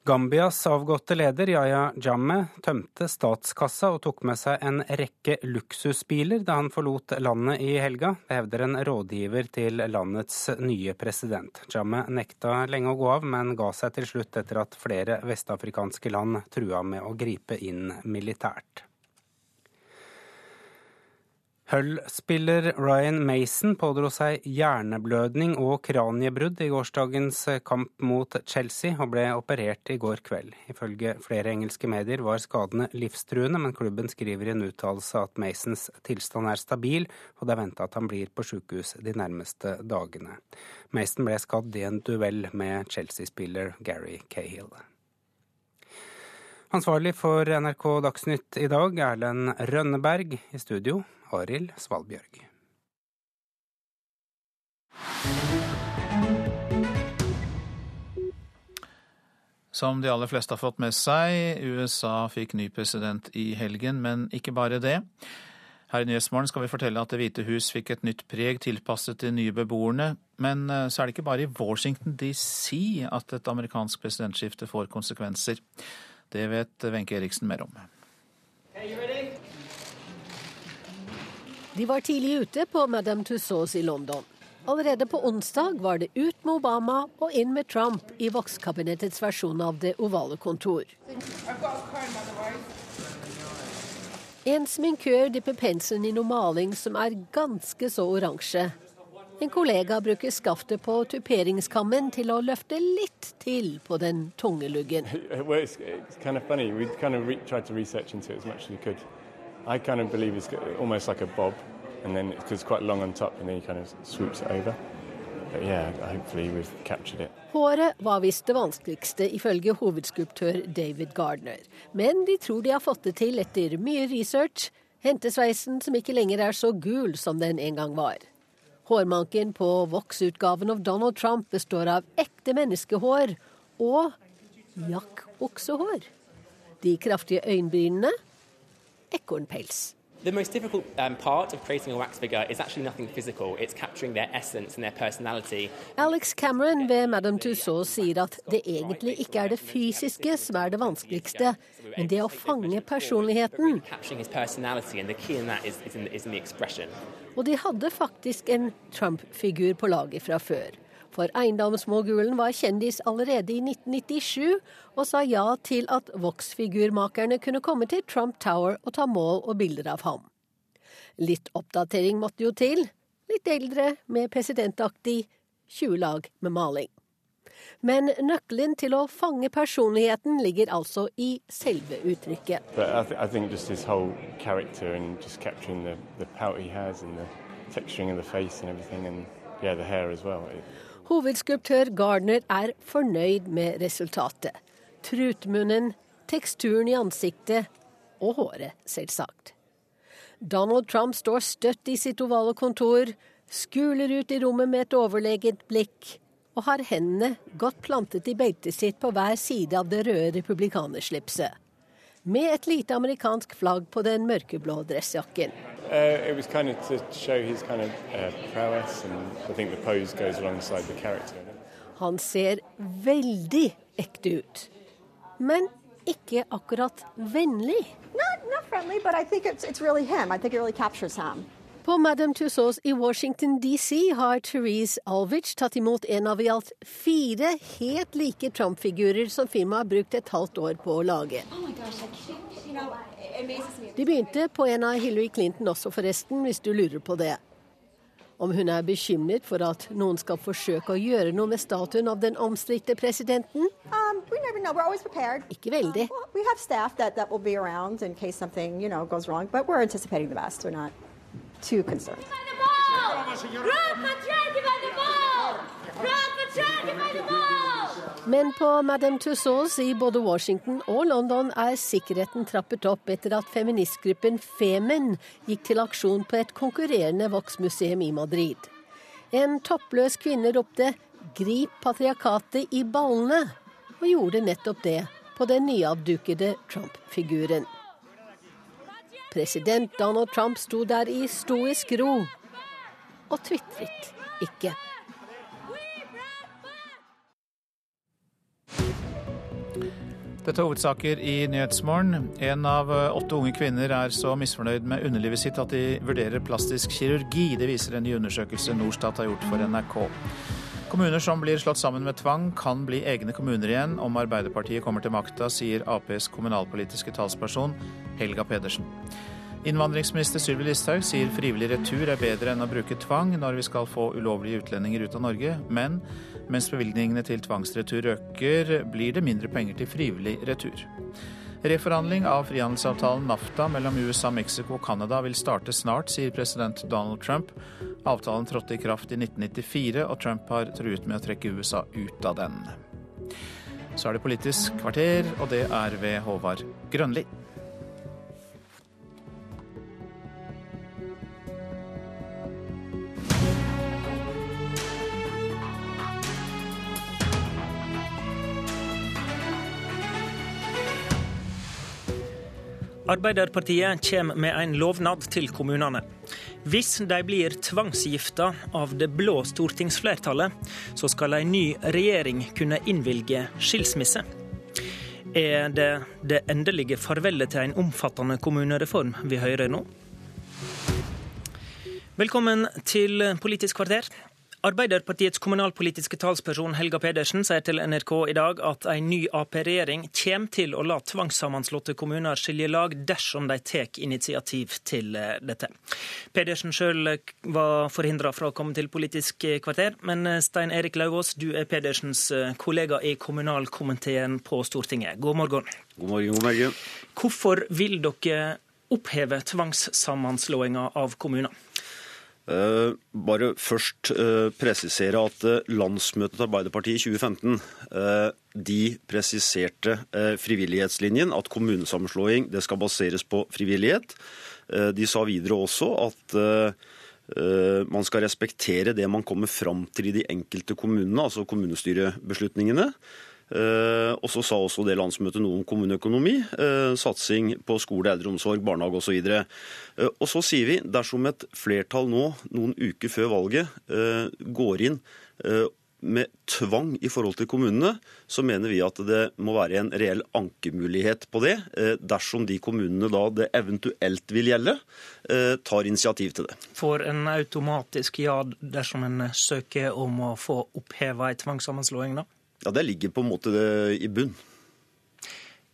Gambias avgåtte leder Yaya Jammeh tømte statskassa og tok med seg en rekke luksusbiler da han forlot landet i helga. Det hevder en rådgiver til landets nye president. Jammeh nekta lenge å gå av, men ga seg til slutt etter at flere vestafrikanske land trua med å gripe inn militært. Hull-spiller Ryan Mason pådro seg hjerneblødning og kraniebrudd i gårsdagens kamp mot Chelsea og ble operert i går kveld. Ifølge flere engelske medier var skadene livstruende, men klubben skriver i en uttalelse at Masons tilstand er stabil, og det er venta at han blir på sykehus de nærmeste dagene. Mason ble skadd i en duell med Chelsea-spiller Gary Cahill. Ansvarlig for NRK Dagsnytt i dag, Erlend Rønneberg. I studio, Arild Svalbjørg. Som de aller fleste har fått med seg, USA fikk ny president i helgen, men ikke bare det. Her i Nyhetsmorgen skal vi fortelle at Det hvite hus fikk et nytt preg tilpasset de nye beboerne. Men eh, så er det ikke bare i Washington DC at et amerikansk presidentskifte får konsekvenser. Det vet Wenche Eriksen mer om. De var tidlig ute på Madame Tussauds i London. Allerede på onsdag var det ut med Obama og inn med Trump i vokskabinettets versjon av Det ovale kontor. En sminkør dypper penselen i noe maling som er ganske så oransje. En kollega bruker skaftet på tuperingskammen til å løfte litt til på den tunge luggen. I kind of believe it's like bob, then because it's quite long on top, and then he kind of swoops it over. But yeah, hopefully we've captured it. Håret var visst det vanskeligste, ifølge hovedskulptør David Gardner. Men de tror de har fått det til etter mye research. Hentesveisen som ikke lenger er så gul som den en gang var. Hårmanken på voksutgaven av Donald Trump består av ekte menneskehår og jakk-oksehår. De kraftige øyenbrynene ekornpels. The most difficult um, part of creating a wax figure is actually nothing physical. It's capturing their essence and their personality. Alex Cameron ved Madame Tussauds sier at det egentlig ikke er det fysiske som er det vanskeligste, men det å fange personligheten. Capturing his personality, and the key in that is, is, in, is in the expression. Og de hadde faktisk en Trump-figur på laget fra før. For eiendomsmogulen var kjendis allerede i 1997, og sa ja til at Vox-figurmakerne kunne komme til Trump Tower og ta mål og bilder av ham. Litt oppdatering måtte jo til. Litt eldre, med presidentaktig 20 lag med maling. Men nøkkelen til å fange personligheten ligger altså i selve uttrykket. The, the and the texturing of the face and everything, and yeah, the hair as well. It, Hovedskulptør Gardner er fornøyd med resultatet. Trutmunnen, teksturen i ansiktet og håret, selvsagt. Donald Trump står støtt i sitt ovale kontor, skuler ut i rommet med et overlegent blikk og har hendene godt plantet i beltet sitt på hver side av det røde republikanerslipset. Med et lite amerikansk flagg på den mørkeblå dressjakken. Uh, it was kind of to show his kind of uh, prowess, and I think the pose goes alongside the character. Han ser veldig ekte ut. Men ikke akkurat vennlig. Not, not friendly, but I think it's, it's really him. I think it really captures him. På Madame Tussauds i Washington DC har Therese Alvich tatt imot en av i alt fire helt like Trump-figurer som firmaet har brukt et halvt år på å lage. Oh gosh, you know. De begynte på en av Hillary Clinton også, forresten, hvis du lurer på det. Om hun er bekymret for at noen skal forsøke å gjøre noe med statuen av den omstridte presidenten? Um. Ikke veldig. Well, we have staff that, that will be around in case something, you know, goes wrong, but we're anticipating the best. We're not too concerned. Men på Madame Tussauds i både Washington og London er sikkerheten trappet opp etter at feministgruppen Femen gikk til aksjon på et konkurrerende Vox-museum i Madrid. En toppløs kvinne ropte 'grip patriarkatet i ballene', og gjorde nettopp det på den nyavdukede Trump-figuren. President Donald Trump sto der i stoisk ro og tvitret ikke. Dette er hovedsaker i Nyhetsmorgen. En av åtte unge kvinner er så misfornøyd med underlivet sitt at de vurderer plastisk kirurgi. Det viser en ny undersøkelse Norstat har gjort for NRK. Kommuner som blir slått sammen med tvang, kan bli egne kommuner igjen om Arbeiderpartiet kommer til makta, sier Aps kommunalpolitiske talsperson Helga Pedersen. Innvandringsminister Sylvi Listhaug sier frivillig retur er bedre enn å bruke tvang når vi skal få ulovlige utlendinger ut av Norge, men mens bevilgningene til tvangsretur øker, blir det mindre penger til frivillig retur. Reforhandling av frihandelsavtalen NAFTA mellom USA, Mexico og Canada vil starte snart, sier president Donald Trump. Avtalen trådte i kraft i 1994, og Trump har truet med å trekke USA ut av den. Så er det Politisk kvarter, og det er ved Håvard Grønli. Arbeiderpartiet kommer med en lovnad til kommunene. Hvis de blir tvangsgifta av det blå stortingsflertallet, så skal en ny regjering kunne innvilge skilsmisse. Er det det endelige farvelet til en omfattende kommunereform vi hører nå? Velkommen til Politisk kvarter. Arbeiderpartiets kommunalpolitiske talsperson Helga Pedersen sier til NRK i dag at en ny Ap-regjering kommer til å la tvangssammenslåtte kommuner skilje lag dersom de tar initiativ til dette. Pedersen sjøl var forhindra fra å komme til Politisk kvarter, men Stein Erik Lauvås, du er Pedersens kollega i kommunalkomiteen på Stortinget. God morgen. God morgen, god morgen. Hvorfor vil dere oppheve tvangssammenslåinga av kommuner? Uh, bare først uh, presisere at uh, landsmøtet til Arbeiderpartiet i 2015 de presiserte frivillighetslinjen, at kommunesammenslåing det skal baseres på frivillighet. de sa videre også at man skal respektere det man kommer fram til i de enkelte kommunene, altså kommunestyrebeslutningene. Og så sa også det landsmøtet noe om kommuneøkonomi, satsing på skole, eldreomsorg, barnehage osv. Og, så og så sier vi dersom et flertall nå, noen uker før valget, går inn med tvang i forhold til kommunene, så mener vi at det må være en reell ankemulighet på det, eh, dersom de kommunene da det eventuelt vil gjelde, eh, tar initiativ til det. Får en automatisk ja dersom en søker om å få oppheva ei tvangssammenslåing, da? Ja, Det ligger på en måte i bunn.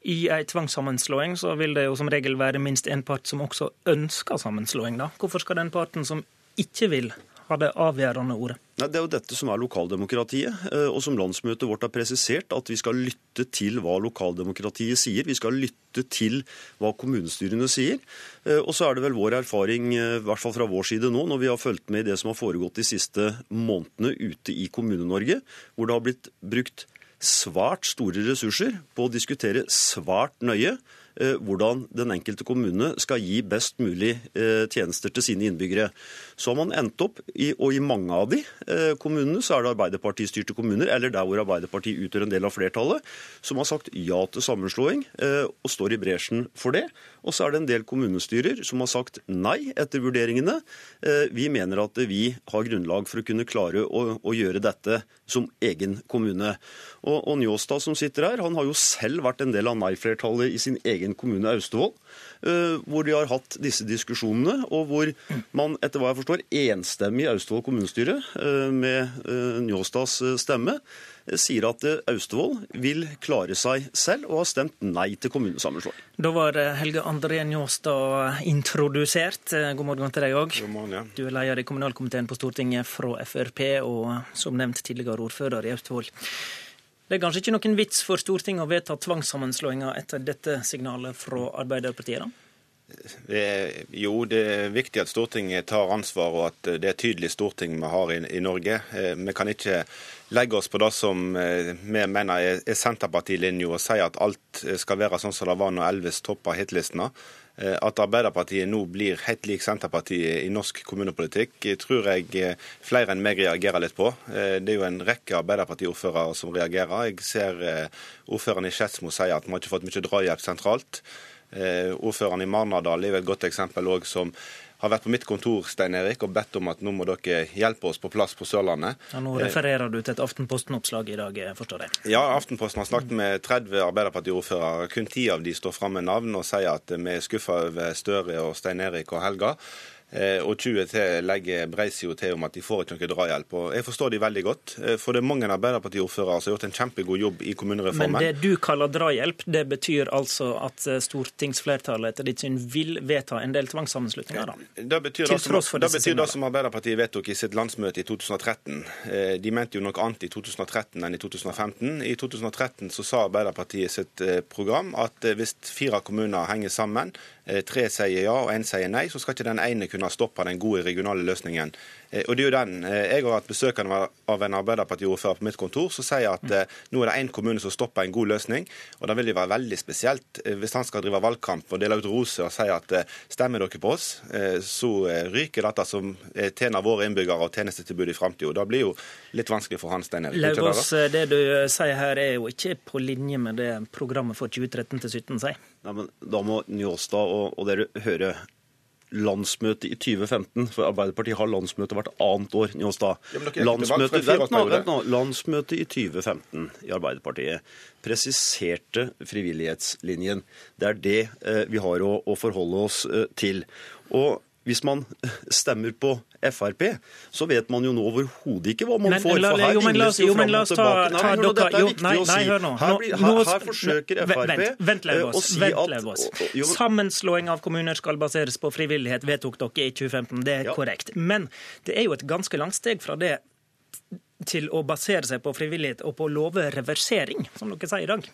I ei tvangssammenslåing så vil det jo som regel være minst én part som også ønsker sammenslåing. da. Hvorfor skal den parten som ikke vil, ha det avgjørende ordet? Det er jo dette som er lokaldemokratiet, eh, og som landsmøtet vårt har presisert, at vi skal lytte til hva lokaldemokratiet sier. Vi skal lytte til hva kommunestyrene sier. Eh, og så er det vel vår erfaring, eh, i hvert fall fra vår side nå, når vi har fulgt med i det som har foregått de siste månedene ute i Kommune-Norge, hvor det har blitt brukt svært store ressurser på å diskutere svært nøye hvordan den enkelte kommune skal gi best mulig eh, tjenester til sine innbyggere. Så har man endt opp i, og i mange av de eh, kommunene så er det Arbeiderparti-styrte kommuner, eller der hvor Arbeiderpartiet utgjør en del av flertallet, som har sagt ja til sammenslåing og står i bresjen for det. Og så er det en del kommunestyrer som har sagt nei etter vurderingene. Vi mener at vi har grunnlag for å kunne klare å, å gjøre dette som egen kommune. Og, og Njåstad som sitter her, han har jo selv vært en del av nei-flertallet i sin egen kommune Austevoll. Eh, hvor de har hatt disse diskusjonene, og hvor man etter hva jeg forstår enstemmig i Austevoll kommunestyre, eh, med eh, Njåstads stemme, sier at Austevoll vil klare seg selv, og har stemt nei til kommunesammenslåing. Da var Helge André Njåstad introdusert. God morgen til deg òg. Ja. Du er leder i kommunalkomiteen på Stortinget fra Frp, og som nevnt tidligere ordfører i Austevoll. Det er kanskje ikke noen vits for Stortinget å vedta tvangssammenslåinger etter dette signalet fra Arbeiderpartiet? da? Det er, jo, det er viktig at Stortinget tar ansvar, og at det er tydelig storting vi har i, i Norge. Eh, vi kan ikke legge oss på det som eh, vi mener er, er Senterpartilinja, og si at alt skal være sånn som det var når Elvis toppa hitlistene. Eh, at Arbeiderpartiet nå blir helt lik Senterpartiet i norsk kommunepolitikk, eh, tror jeg eh, flere enn meg reagerer litt på. Det er jo en rekke Arbeiderparti-ordførere som reagerer. Jeg ser ordføreren i Skedsmo si at vi har ikke fått mye drahjelp sentralt. Ordføreren i Marnardal er jo et godt eksempel òg, som har vært på mitt kontor Stein Erik, og bedt om at nå må dere hjelpe oss på plass på Sørlandet. Ja, nå refererer du til et Aftenposten-oppslag i dag, forstår jeg? Ja, Aftenposten har snakket med 30 Arbeiderparti-ordførere. Kun ti av de står fram med navn og sier at vi er skuffa over Støre og Stein Erik og Helga. Eh, og 20 til legger Breisio til om at de får ikke noe drahjelp. Og Jeg forstår de veldig godt, eh, for det er mange Arbeiderparti-ordførere som har gjort en kjempegod jobb i kommunereformen. Men det du kaller drahjelp, det betyr altså at eh, stortingsflertallet etter ditt syn vil vedta en del tvangssammenslutninger? da? Det betyr, det som, det, betyr det som Arbeiderpartiet vedtok i sitt landsmøte i 2013. De mente jo noe annet i 2013 enn i 2015. I 2013 så sa Arbeiderpartiet sitt program at hvis fire kommuner henger sammen, tre sier ja og én sier nei, så skal ikke den ene kunne stoppe den gode regionale løsningen. Eh, og det er jo den. Eh, jeg har hatt besøk av en Arbeiderparti-ordfører på mitt kontor som sier at eh, nå er det én kommune som stopper en god løsning. og Da vil det være veldig spesielt hvis han skal drive valgkamp og dele ut roser og si at stemmer dere på oss, så ryker dette som tjener våre innbyggere og tjenestetilbud i framtida. Det blir jo litt vanskelig for han, Stein Laugås, Lauvås, det du sier her er jo ikke på linje med det programmet for 2013 til 2017 sier. Nei, men Da må Njåstad og, og dere høre landsmøte i 2015, for Arbeiderpartiet har landsmøte hvert annet år. Njåstad. Landsmøte, vent nå, vent nå. Landsmøte i 2015 i Arbeiderpartiet presiserte frivillighetslinjen. Det er det eh, vi har å, å forholde oss eh, til. Og hvis man *laughs* stemmer på Frp, så vet man jo nå overhodet ikke hva man men, får. For her la jo men la oss ta, ta Nei, hør nå, dette er viktig å si. Her, her, her forsøker Frp vent, vent, å si at Sammenslåing av kommuner skal baseres på frivillighet, vedtok dere i 2015. Det er ja. korrekt. Men det er jo et ganske langt steg fra det til å basere seg på frivillighet og på å love reversering, som dere sier i dag.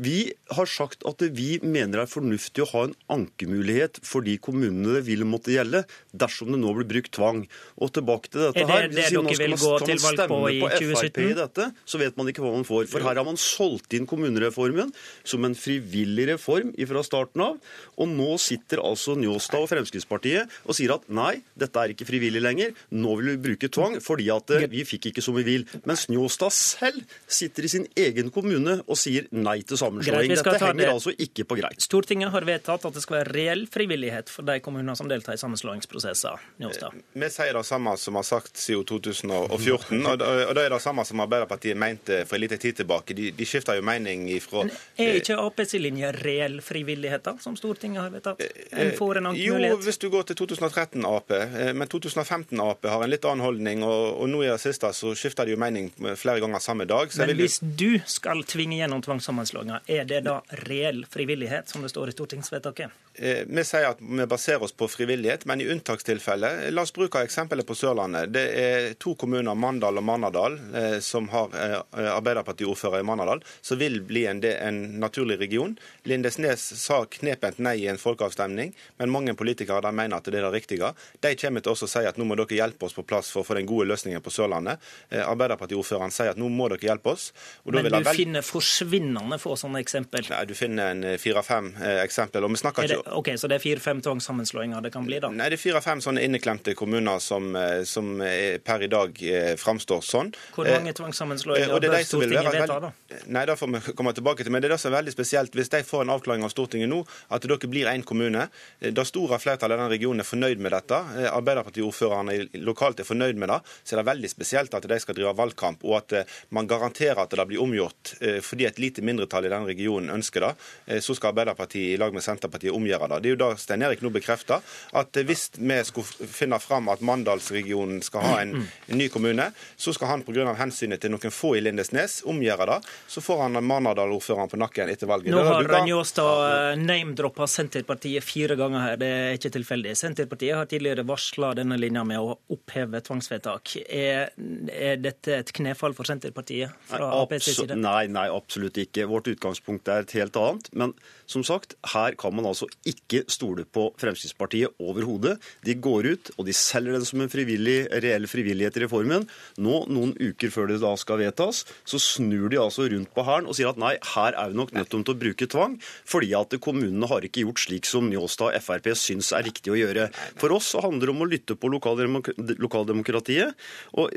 Vi har sagt at vi mener det er fornuftig å ha en ankemulighet for de kommunene det vil måtte gjelde, dersom det nå blir brukt tvang. Og tilbake til dette her. Er det det dere vil gå til valg på i 2017? I dette, så vet man ikke hva man får. For her har man solgt inn kommunereformen som en frivillig reform fra starten av. Og nå sitter altså Njåstad og Fremskrittspartiet og sier at nei, dette er ikke frivillig lenger. Nå vil vi bruke tvang fordi at eh, vi fikk ikke som vi vil. Mens Njåstad selv sitter i sin egen kommune og sier nei til sammenslåing sammenslåing. Greit, Dette henger det. altså ikke på greip. Stortinget har vedtatt at det skal være reell frivillighet for de kommuner som deltar i sammenslåingsprosesser. Njåstad. Eh, vi sier det samme som har sagt siden 2014, og det er det samme som Arbeiderpartiet mente for en liten tid tilbake. De, de skifta jo mening ifra Er ikke Aps linje reell frivillighet, da, som Stortinget har vedtatt? En får en Jo, hvis du går til 2013 Ap, eh, men 2015 Ap har en litt annen holdning, og, og nå i det siste så skifter de jo mening flere ganger samme dag. men hvis du skal tvinge gjennom tvangssammenslåinger, er det da reell frivillighet, som det står i stortingsvedtaket? Eh, vi sier at vi baserer oss på frivillighet, men i unntakstilfeller La oss bruke eksempelet på Sørlandet. Det er to kommuner, Mandal og Mannadal, eh, som har eh, Arbeiderpartiordfører i Manadal, som vil bli en, en naturlig region. Lindesnes sa knepent nei i en folkeavstemning, men mange politikere der mener at det er det riktige. De kommer til å si at nå må dere hjelpe oss på plass for å få den gode løsningen på Sørlandet. Arbeiderpartiordføreren sier at nå må dere hjelpe oss. men du finner forsvinnende få sånne eksempel? Nei, Du finner en fire-fem eksempel. og vi snakker ikke Ok, Så det er fire-fem tvangssammenslåinger det kan bli, da? Nei, det er fire-fem sånne inneklemte kommuner som, eh, som per i dag eh, framstår sånn. Hvor mange eh, tvangssammenslåinger bør Stortinget vedta, da? Nei, det får vi komme tilbake til. Men det er det som er veldig spesielt. Hvis de får en avklaring av Stortinget nå, at dere blir én kommune, det store flertallet i den regionen er fornøyd med dette, Arbeiderpartiordførerne lokalt er fornøyd med det, så er det veldig spesielt at de skal drive valgkamp, og at man garanterer at det blir omgjort fordi et lite mindretall i den regionen ønsker det. Så skal Arbeiderpartiet i lag med Senterpartiet omgjøre gjøre det. Det er jo da Stein Erik nå bekrefter, at hvis vi skulle finne fram at Mandalsregionen skal ha en, en ny kommune, så skal han pga. hensynet til noen få i Lindesnes omgjøre det. Så får han Manadal-ordføreren på nakken etter valget. Nå har Njåstad eh, name-droppa Senterpartiet fire ganger her, det er ikke tilfeldig. Senterpartiet har tidligere varsla denne linja med å oppheve tvangsvedtak. Er, er dette et knefall for Senterpartiet fra Aps side? Nei, nei, absolutt ikke. Vårt utgangspunkt er et helt annet. Men som sagt, her kan man altså ikke stole på Fremskrittspartiet overhodet. De går ut og de selger den som en frivillig, reell frivillighet i reformen. Nå, noen uker før det da skal vedtas, så snur de altså rundt på hæren og sier at nei, her er vi nok nødt til å bruke tvang, fordi at kommunene har ikke gjort slik som Njåstad og Frp syns er riktig å gjøre. For oss så handler det om å lytte på lokaldemokratiet.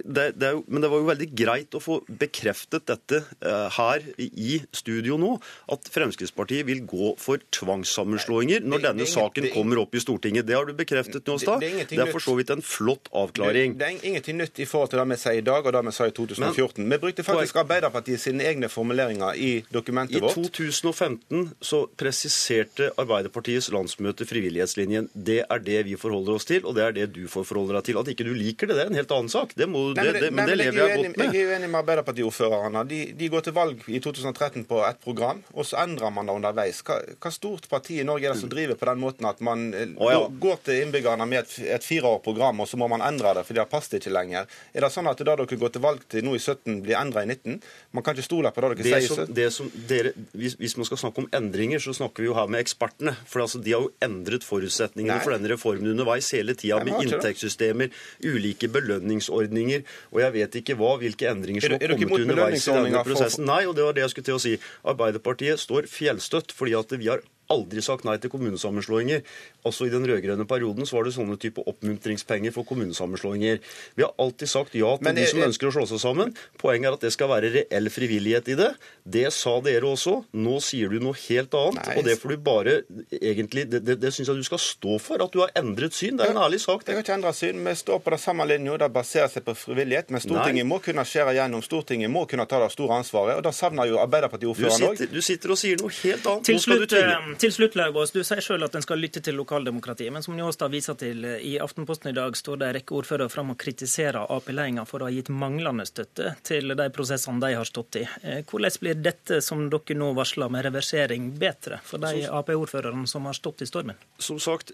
Det, det jo, men det var jo veldig greit å få bekreftet dette uh, her i studio nå, at Fremskrittspartiet vil gå for tvangssammenslåinger når det, denne det, saken kommer opp i Stortinget. Det har du bekreftet, Njåstad. Det, det, er for så vidt en flott avklaring. Det, er ingenting nytt i forhold til det vi sier i dag og det vi sa i 2014. Men, vi brukte faktisk Arbeiderpartiet sine egne formuleringer i dokumentet I vårt. I 2015 så presiserte Arbeiderpartiets landsmøte frivillighetslinjen. Det er det vi forholder oss til, og det er det du får forholde deg til. At ikke du liker det, det er en helt annen sak. Det må, nei, men, det, men det lever jeg godt med. Jeg er uenig med Arbeiderpartiordførerne. De, de, går til valg i 2013 på et program, og så endrer man det underveis. Hva, hva stort parti i Norge er det som driver på den måten at man oh, ja. går til innbyggerne med et, et fireårsprogram, og så må man endre det, for det passer ikke lenger. Er det sånn at det dere går til valg til nå i 17, blir endra i 19? Man kan ikke stole på det dere det sier som, det som dere, hvis, hvis, man skal snakke om endringer, så snakker vi jo her med ekspertene. For altså, de har jo endret forutsetningene Nei. for denne reformen underveis hele tida, med inntektssystemer, ulike belønningsordninger, og jeg vet ikke hva, hvilke endringer som har kommet underveis i denne prosessen. Nei, og det var det jeg skulle til å si. Arbeiderpartiet står fjellstøtt fordi at vi har aldri sagt nei til kommunesammenslåinger. Også i den rød-grønne perioden så var det sånne type oppmuntringspenger for kommunesammenslåinger. Vi har alltid sagt ja til Men, de som jeg, ønsker å slå seg sammen. Poenget er at det skal være reell frivillighet i det. Det sa dere også. Nå sier du noe helt annet. Nei, og det får du bare egentlig Det, det, det syns jeg du skal stå for, at du har endret syn. Det er en ærlig sak. Det. Jeg har ikke endret syn. Vi står på det samme linja. Det baserer seg på frivillighet. Men Stortinget Nei. må kunne skjære gjennom. Stortinget må kunne ta det store ansvaret. Og da savner jo Arbeiderpartiet-ordføreren òg. Du, du, sitter og sier noe helt annet. Til slutt, til slutt, Laugås, du sier selv at en skal lytte til lokaldemokratiet. Men som Njåstad viser til, i Aftenposten i dag står det en rekke ordførere fram og kritiserer Ap-ledelsen for å ha gitt manglende støtte til de prosessene de har stått i. Eh, hvordan blir dette som dere nå varsler med reversering, bedre for de Ap-ordførerne som har stått i stormen? Som sagt,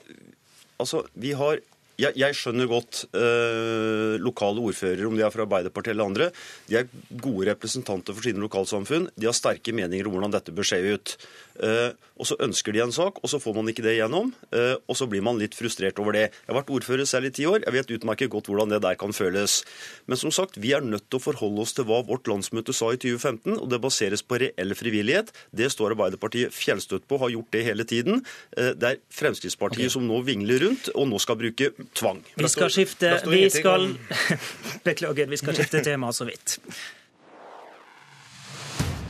altså, vi har jeg, jeg, skjønner godt eh, lokale ordførere, om de er fra Arbeiderpartiet eller andre. De er gode representanter for sine lokalsamfunn. De har sterke meninger om hvordan dette bør se ut. Eh, og så ønsker de en sak, og så får man ikke det igjennom. Eh, og så blir man litt frustrert over det. Jeg har vært ordfører selv i ti år. Jeg vet utmerket godt hvordan det der kan føles. Men som sagt, vi er nødt til å forholde oss til hva vårt landsmøte sa i 2015, og det baseres på reell frivillighet. Det står Arbeiderpartiet fjellstøtt på, har gjort det hele tiden. Eh, det er Fremskrittspartiet okay. som nå vingler rundt, og nå skal bruke tvang. Vi skal skifte vi skal... *laughs* Beklager, vi skal skifte tema så vidt.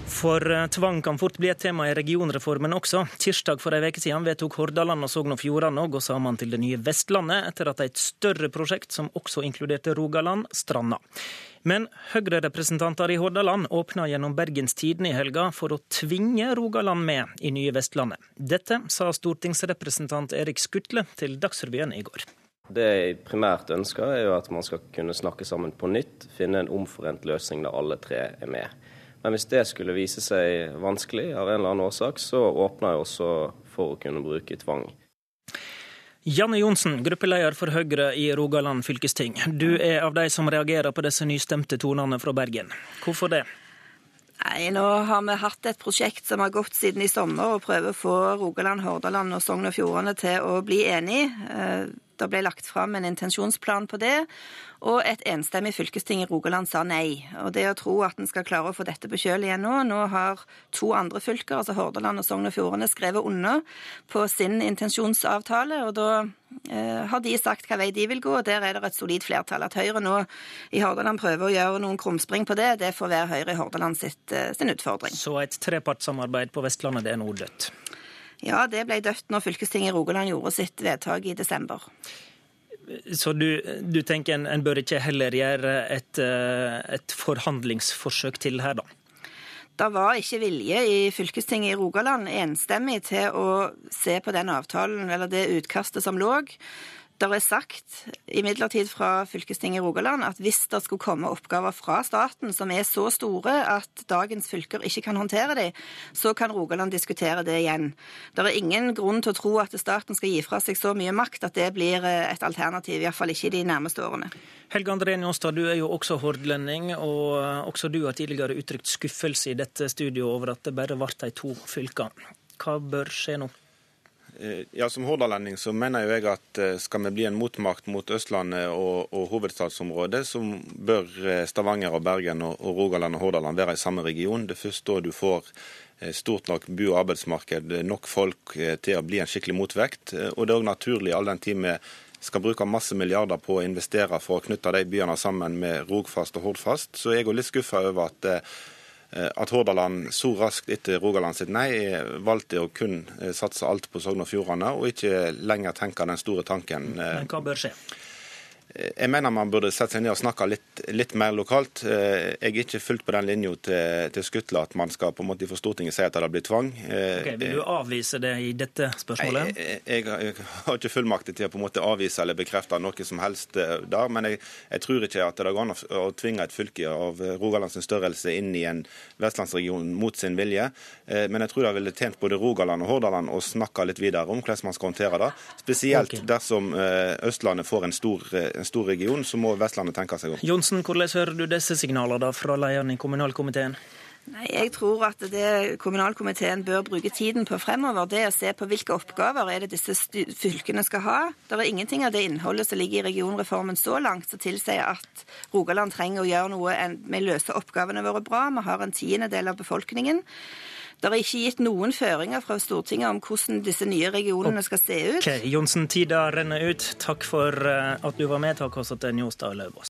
For eh, tvang kan fort bli et tema i regionreformen også. Tirsdag for ei uke siden vedtok Hordaland og Sogn og Fjordane å gå sammen til det nye Vestlandet, etter at et større prosjekt som også inkluderte Rogaland, stranda. Men Høyre-representanter i Hordaland åpna gjennom Bergens Tidende i helga for å tvinge Rogaland med i nye Vestlandet. Dette sa stortingsrepresentant Erik Skutle til Dagsrevyen i går. Det jeg primært ønsker, er jo at man skal kunne snakke sammen på nytt, finne en omforent løsning der alle tre er med. Men hvis det skulle vise seg vanskelig av en eller annen årsak, så åpner jeg også for å kunne bruke tvang. Janne Johnsen, gruppeleder for Høyre i Rogaland fylkesting. Du er av de som reagerer på disse nystemte tonene fra Bergen. Hvorfor det? Nei, Nå har vi hatt et prosjekt som har gått siden i sommer, og prøver å få Rogaland, Hordaland og Sogn og Fjordane til å bli enige. Eh, det ble lagt fram en intensjonsplan på det, og et enstemmig fylkesting i Rogaland sa nei. Og det å tro at en skal klare å få dette på kjøl igjen nå Nå har to andre fylker, altså Hordaland og Sogn og Fjordane, skrevet under på sin intensjonsavtale, og da eh, har de sagt hva vei de vil gå, og der er det et solid flertall. At Høyre nå i Hordaland prøver å gjøre noen krumspring på det, det får være Høyre i Hordaland sitt, eh, sin utfordring. Så et trepartssamarbeid på Vestlandet, det er nå dødt? Ja, det ble dødt når fylkestinget i Rogaland gjorde sitt vedtak i desember. Så du, du tenker en, en, bør ikke heller gjøre et, eh, et forhandlingsforsøk til her, da? Det var ikke vilje i fylkestinget i Rogaland enstemmig til å se på den avtalen, eller det utkastet som lå. Det er sagt imidlertid fra fylkestinget i Rogaland at hvis det skulle komme oppgaver fra staten som er så store at dagens fylker ikke kan håndtere dem, så kan Rogaland diskutere det igjen. Det er ingen grunn til å tro at staten skal gi fra seg så mye makt at det blir eh, et alternativ, iallfall ikke i de nærmeste årene. Helge André Njåstad, du er jo også hordlending, og eh, også du har tidligere uttrykt skuffelse i dette studioet over at det bare ble de to fylkene. Hva bør skje nå? Eh, ja, Som hordalending så mener jeg at eh, skal vi bli en motmakt mot Østlandet og, og hovedstadsområdet, så bør eh, Stavanger og Bergen og, og Rogaland og Hordaland være i samme region. Det er først da du får stort nok bu- og arbeidsmarked, nok folk til å bli en skikkelig motvekt. Og det er òg naturlig all den tid vi skal bruke masse milliarder på å investere for å knytte de byene sammen med Rogfast og Hordfast. Så jeg er litt skuffa over at at Hordaland så raskt etter Rogaland sitt nei valgte å kun eh, satse alt på Sogn og Fjordane, og ikke lenger tenke den store tanken. Men hva bør skje? Jeg mener man burde sette seg ned og snakke litt, litt mer lokalt. Eh, jeg er ikke fulgt på den linja til, til Skutla at man skal på en måte for Stortinget si at det blitt tvang. Eh, okay, vil du avvise det i dette spørsmålet? Jeg, jeg, jeg har ikke fullmakt til å på en måte avvise eller bekrefte noe som helst eh, der. Men jeg, jeg tror ikke at det går an å, tvinge et fylke av Rogalands størrelse inn i en vestlandsregion mot sin vilje. Men jeg tror det ville tjent både Rogaland og Hordaland å snakke litt videre om hvordan man skal håndtere det. Spesielt okay. dersom Østlandet får en stor en stor region, så må Vestlandet tenke seg om. Johnsen, hvordan hører du disse signalene fra lederen i kommunalkomiteen? Nei, Jeg tror at det kommunalkomiteen bør bruke tiden på fremover, det er å se på hvilke oppgaver er det disse fylkene skal ha. Det er ingenting av det innholdet som ligger i regionreformen så langt som tilsier at Rogaland trenger å gjøre noe med å løse oppgavene våre bra. Vi har en tiendedel av befolkningen. Det er ikke gitt noen føringer fra Stortinget om hvordan disse nye regionene skal se ut. Ok, Johnsen, tida renner ut. Takk for eh, at du var med. Takk også til Njåstad Løvaas.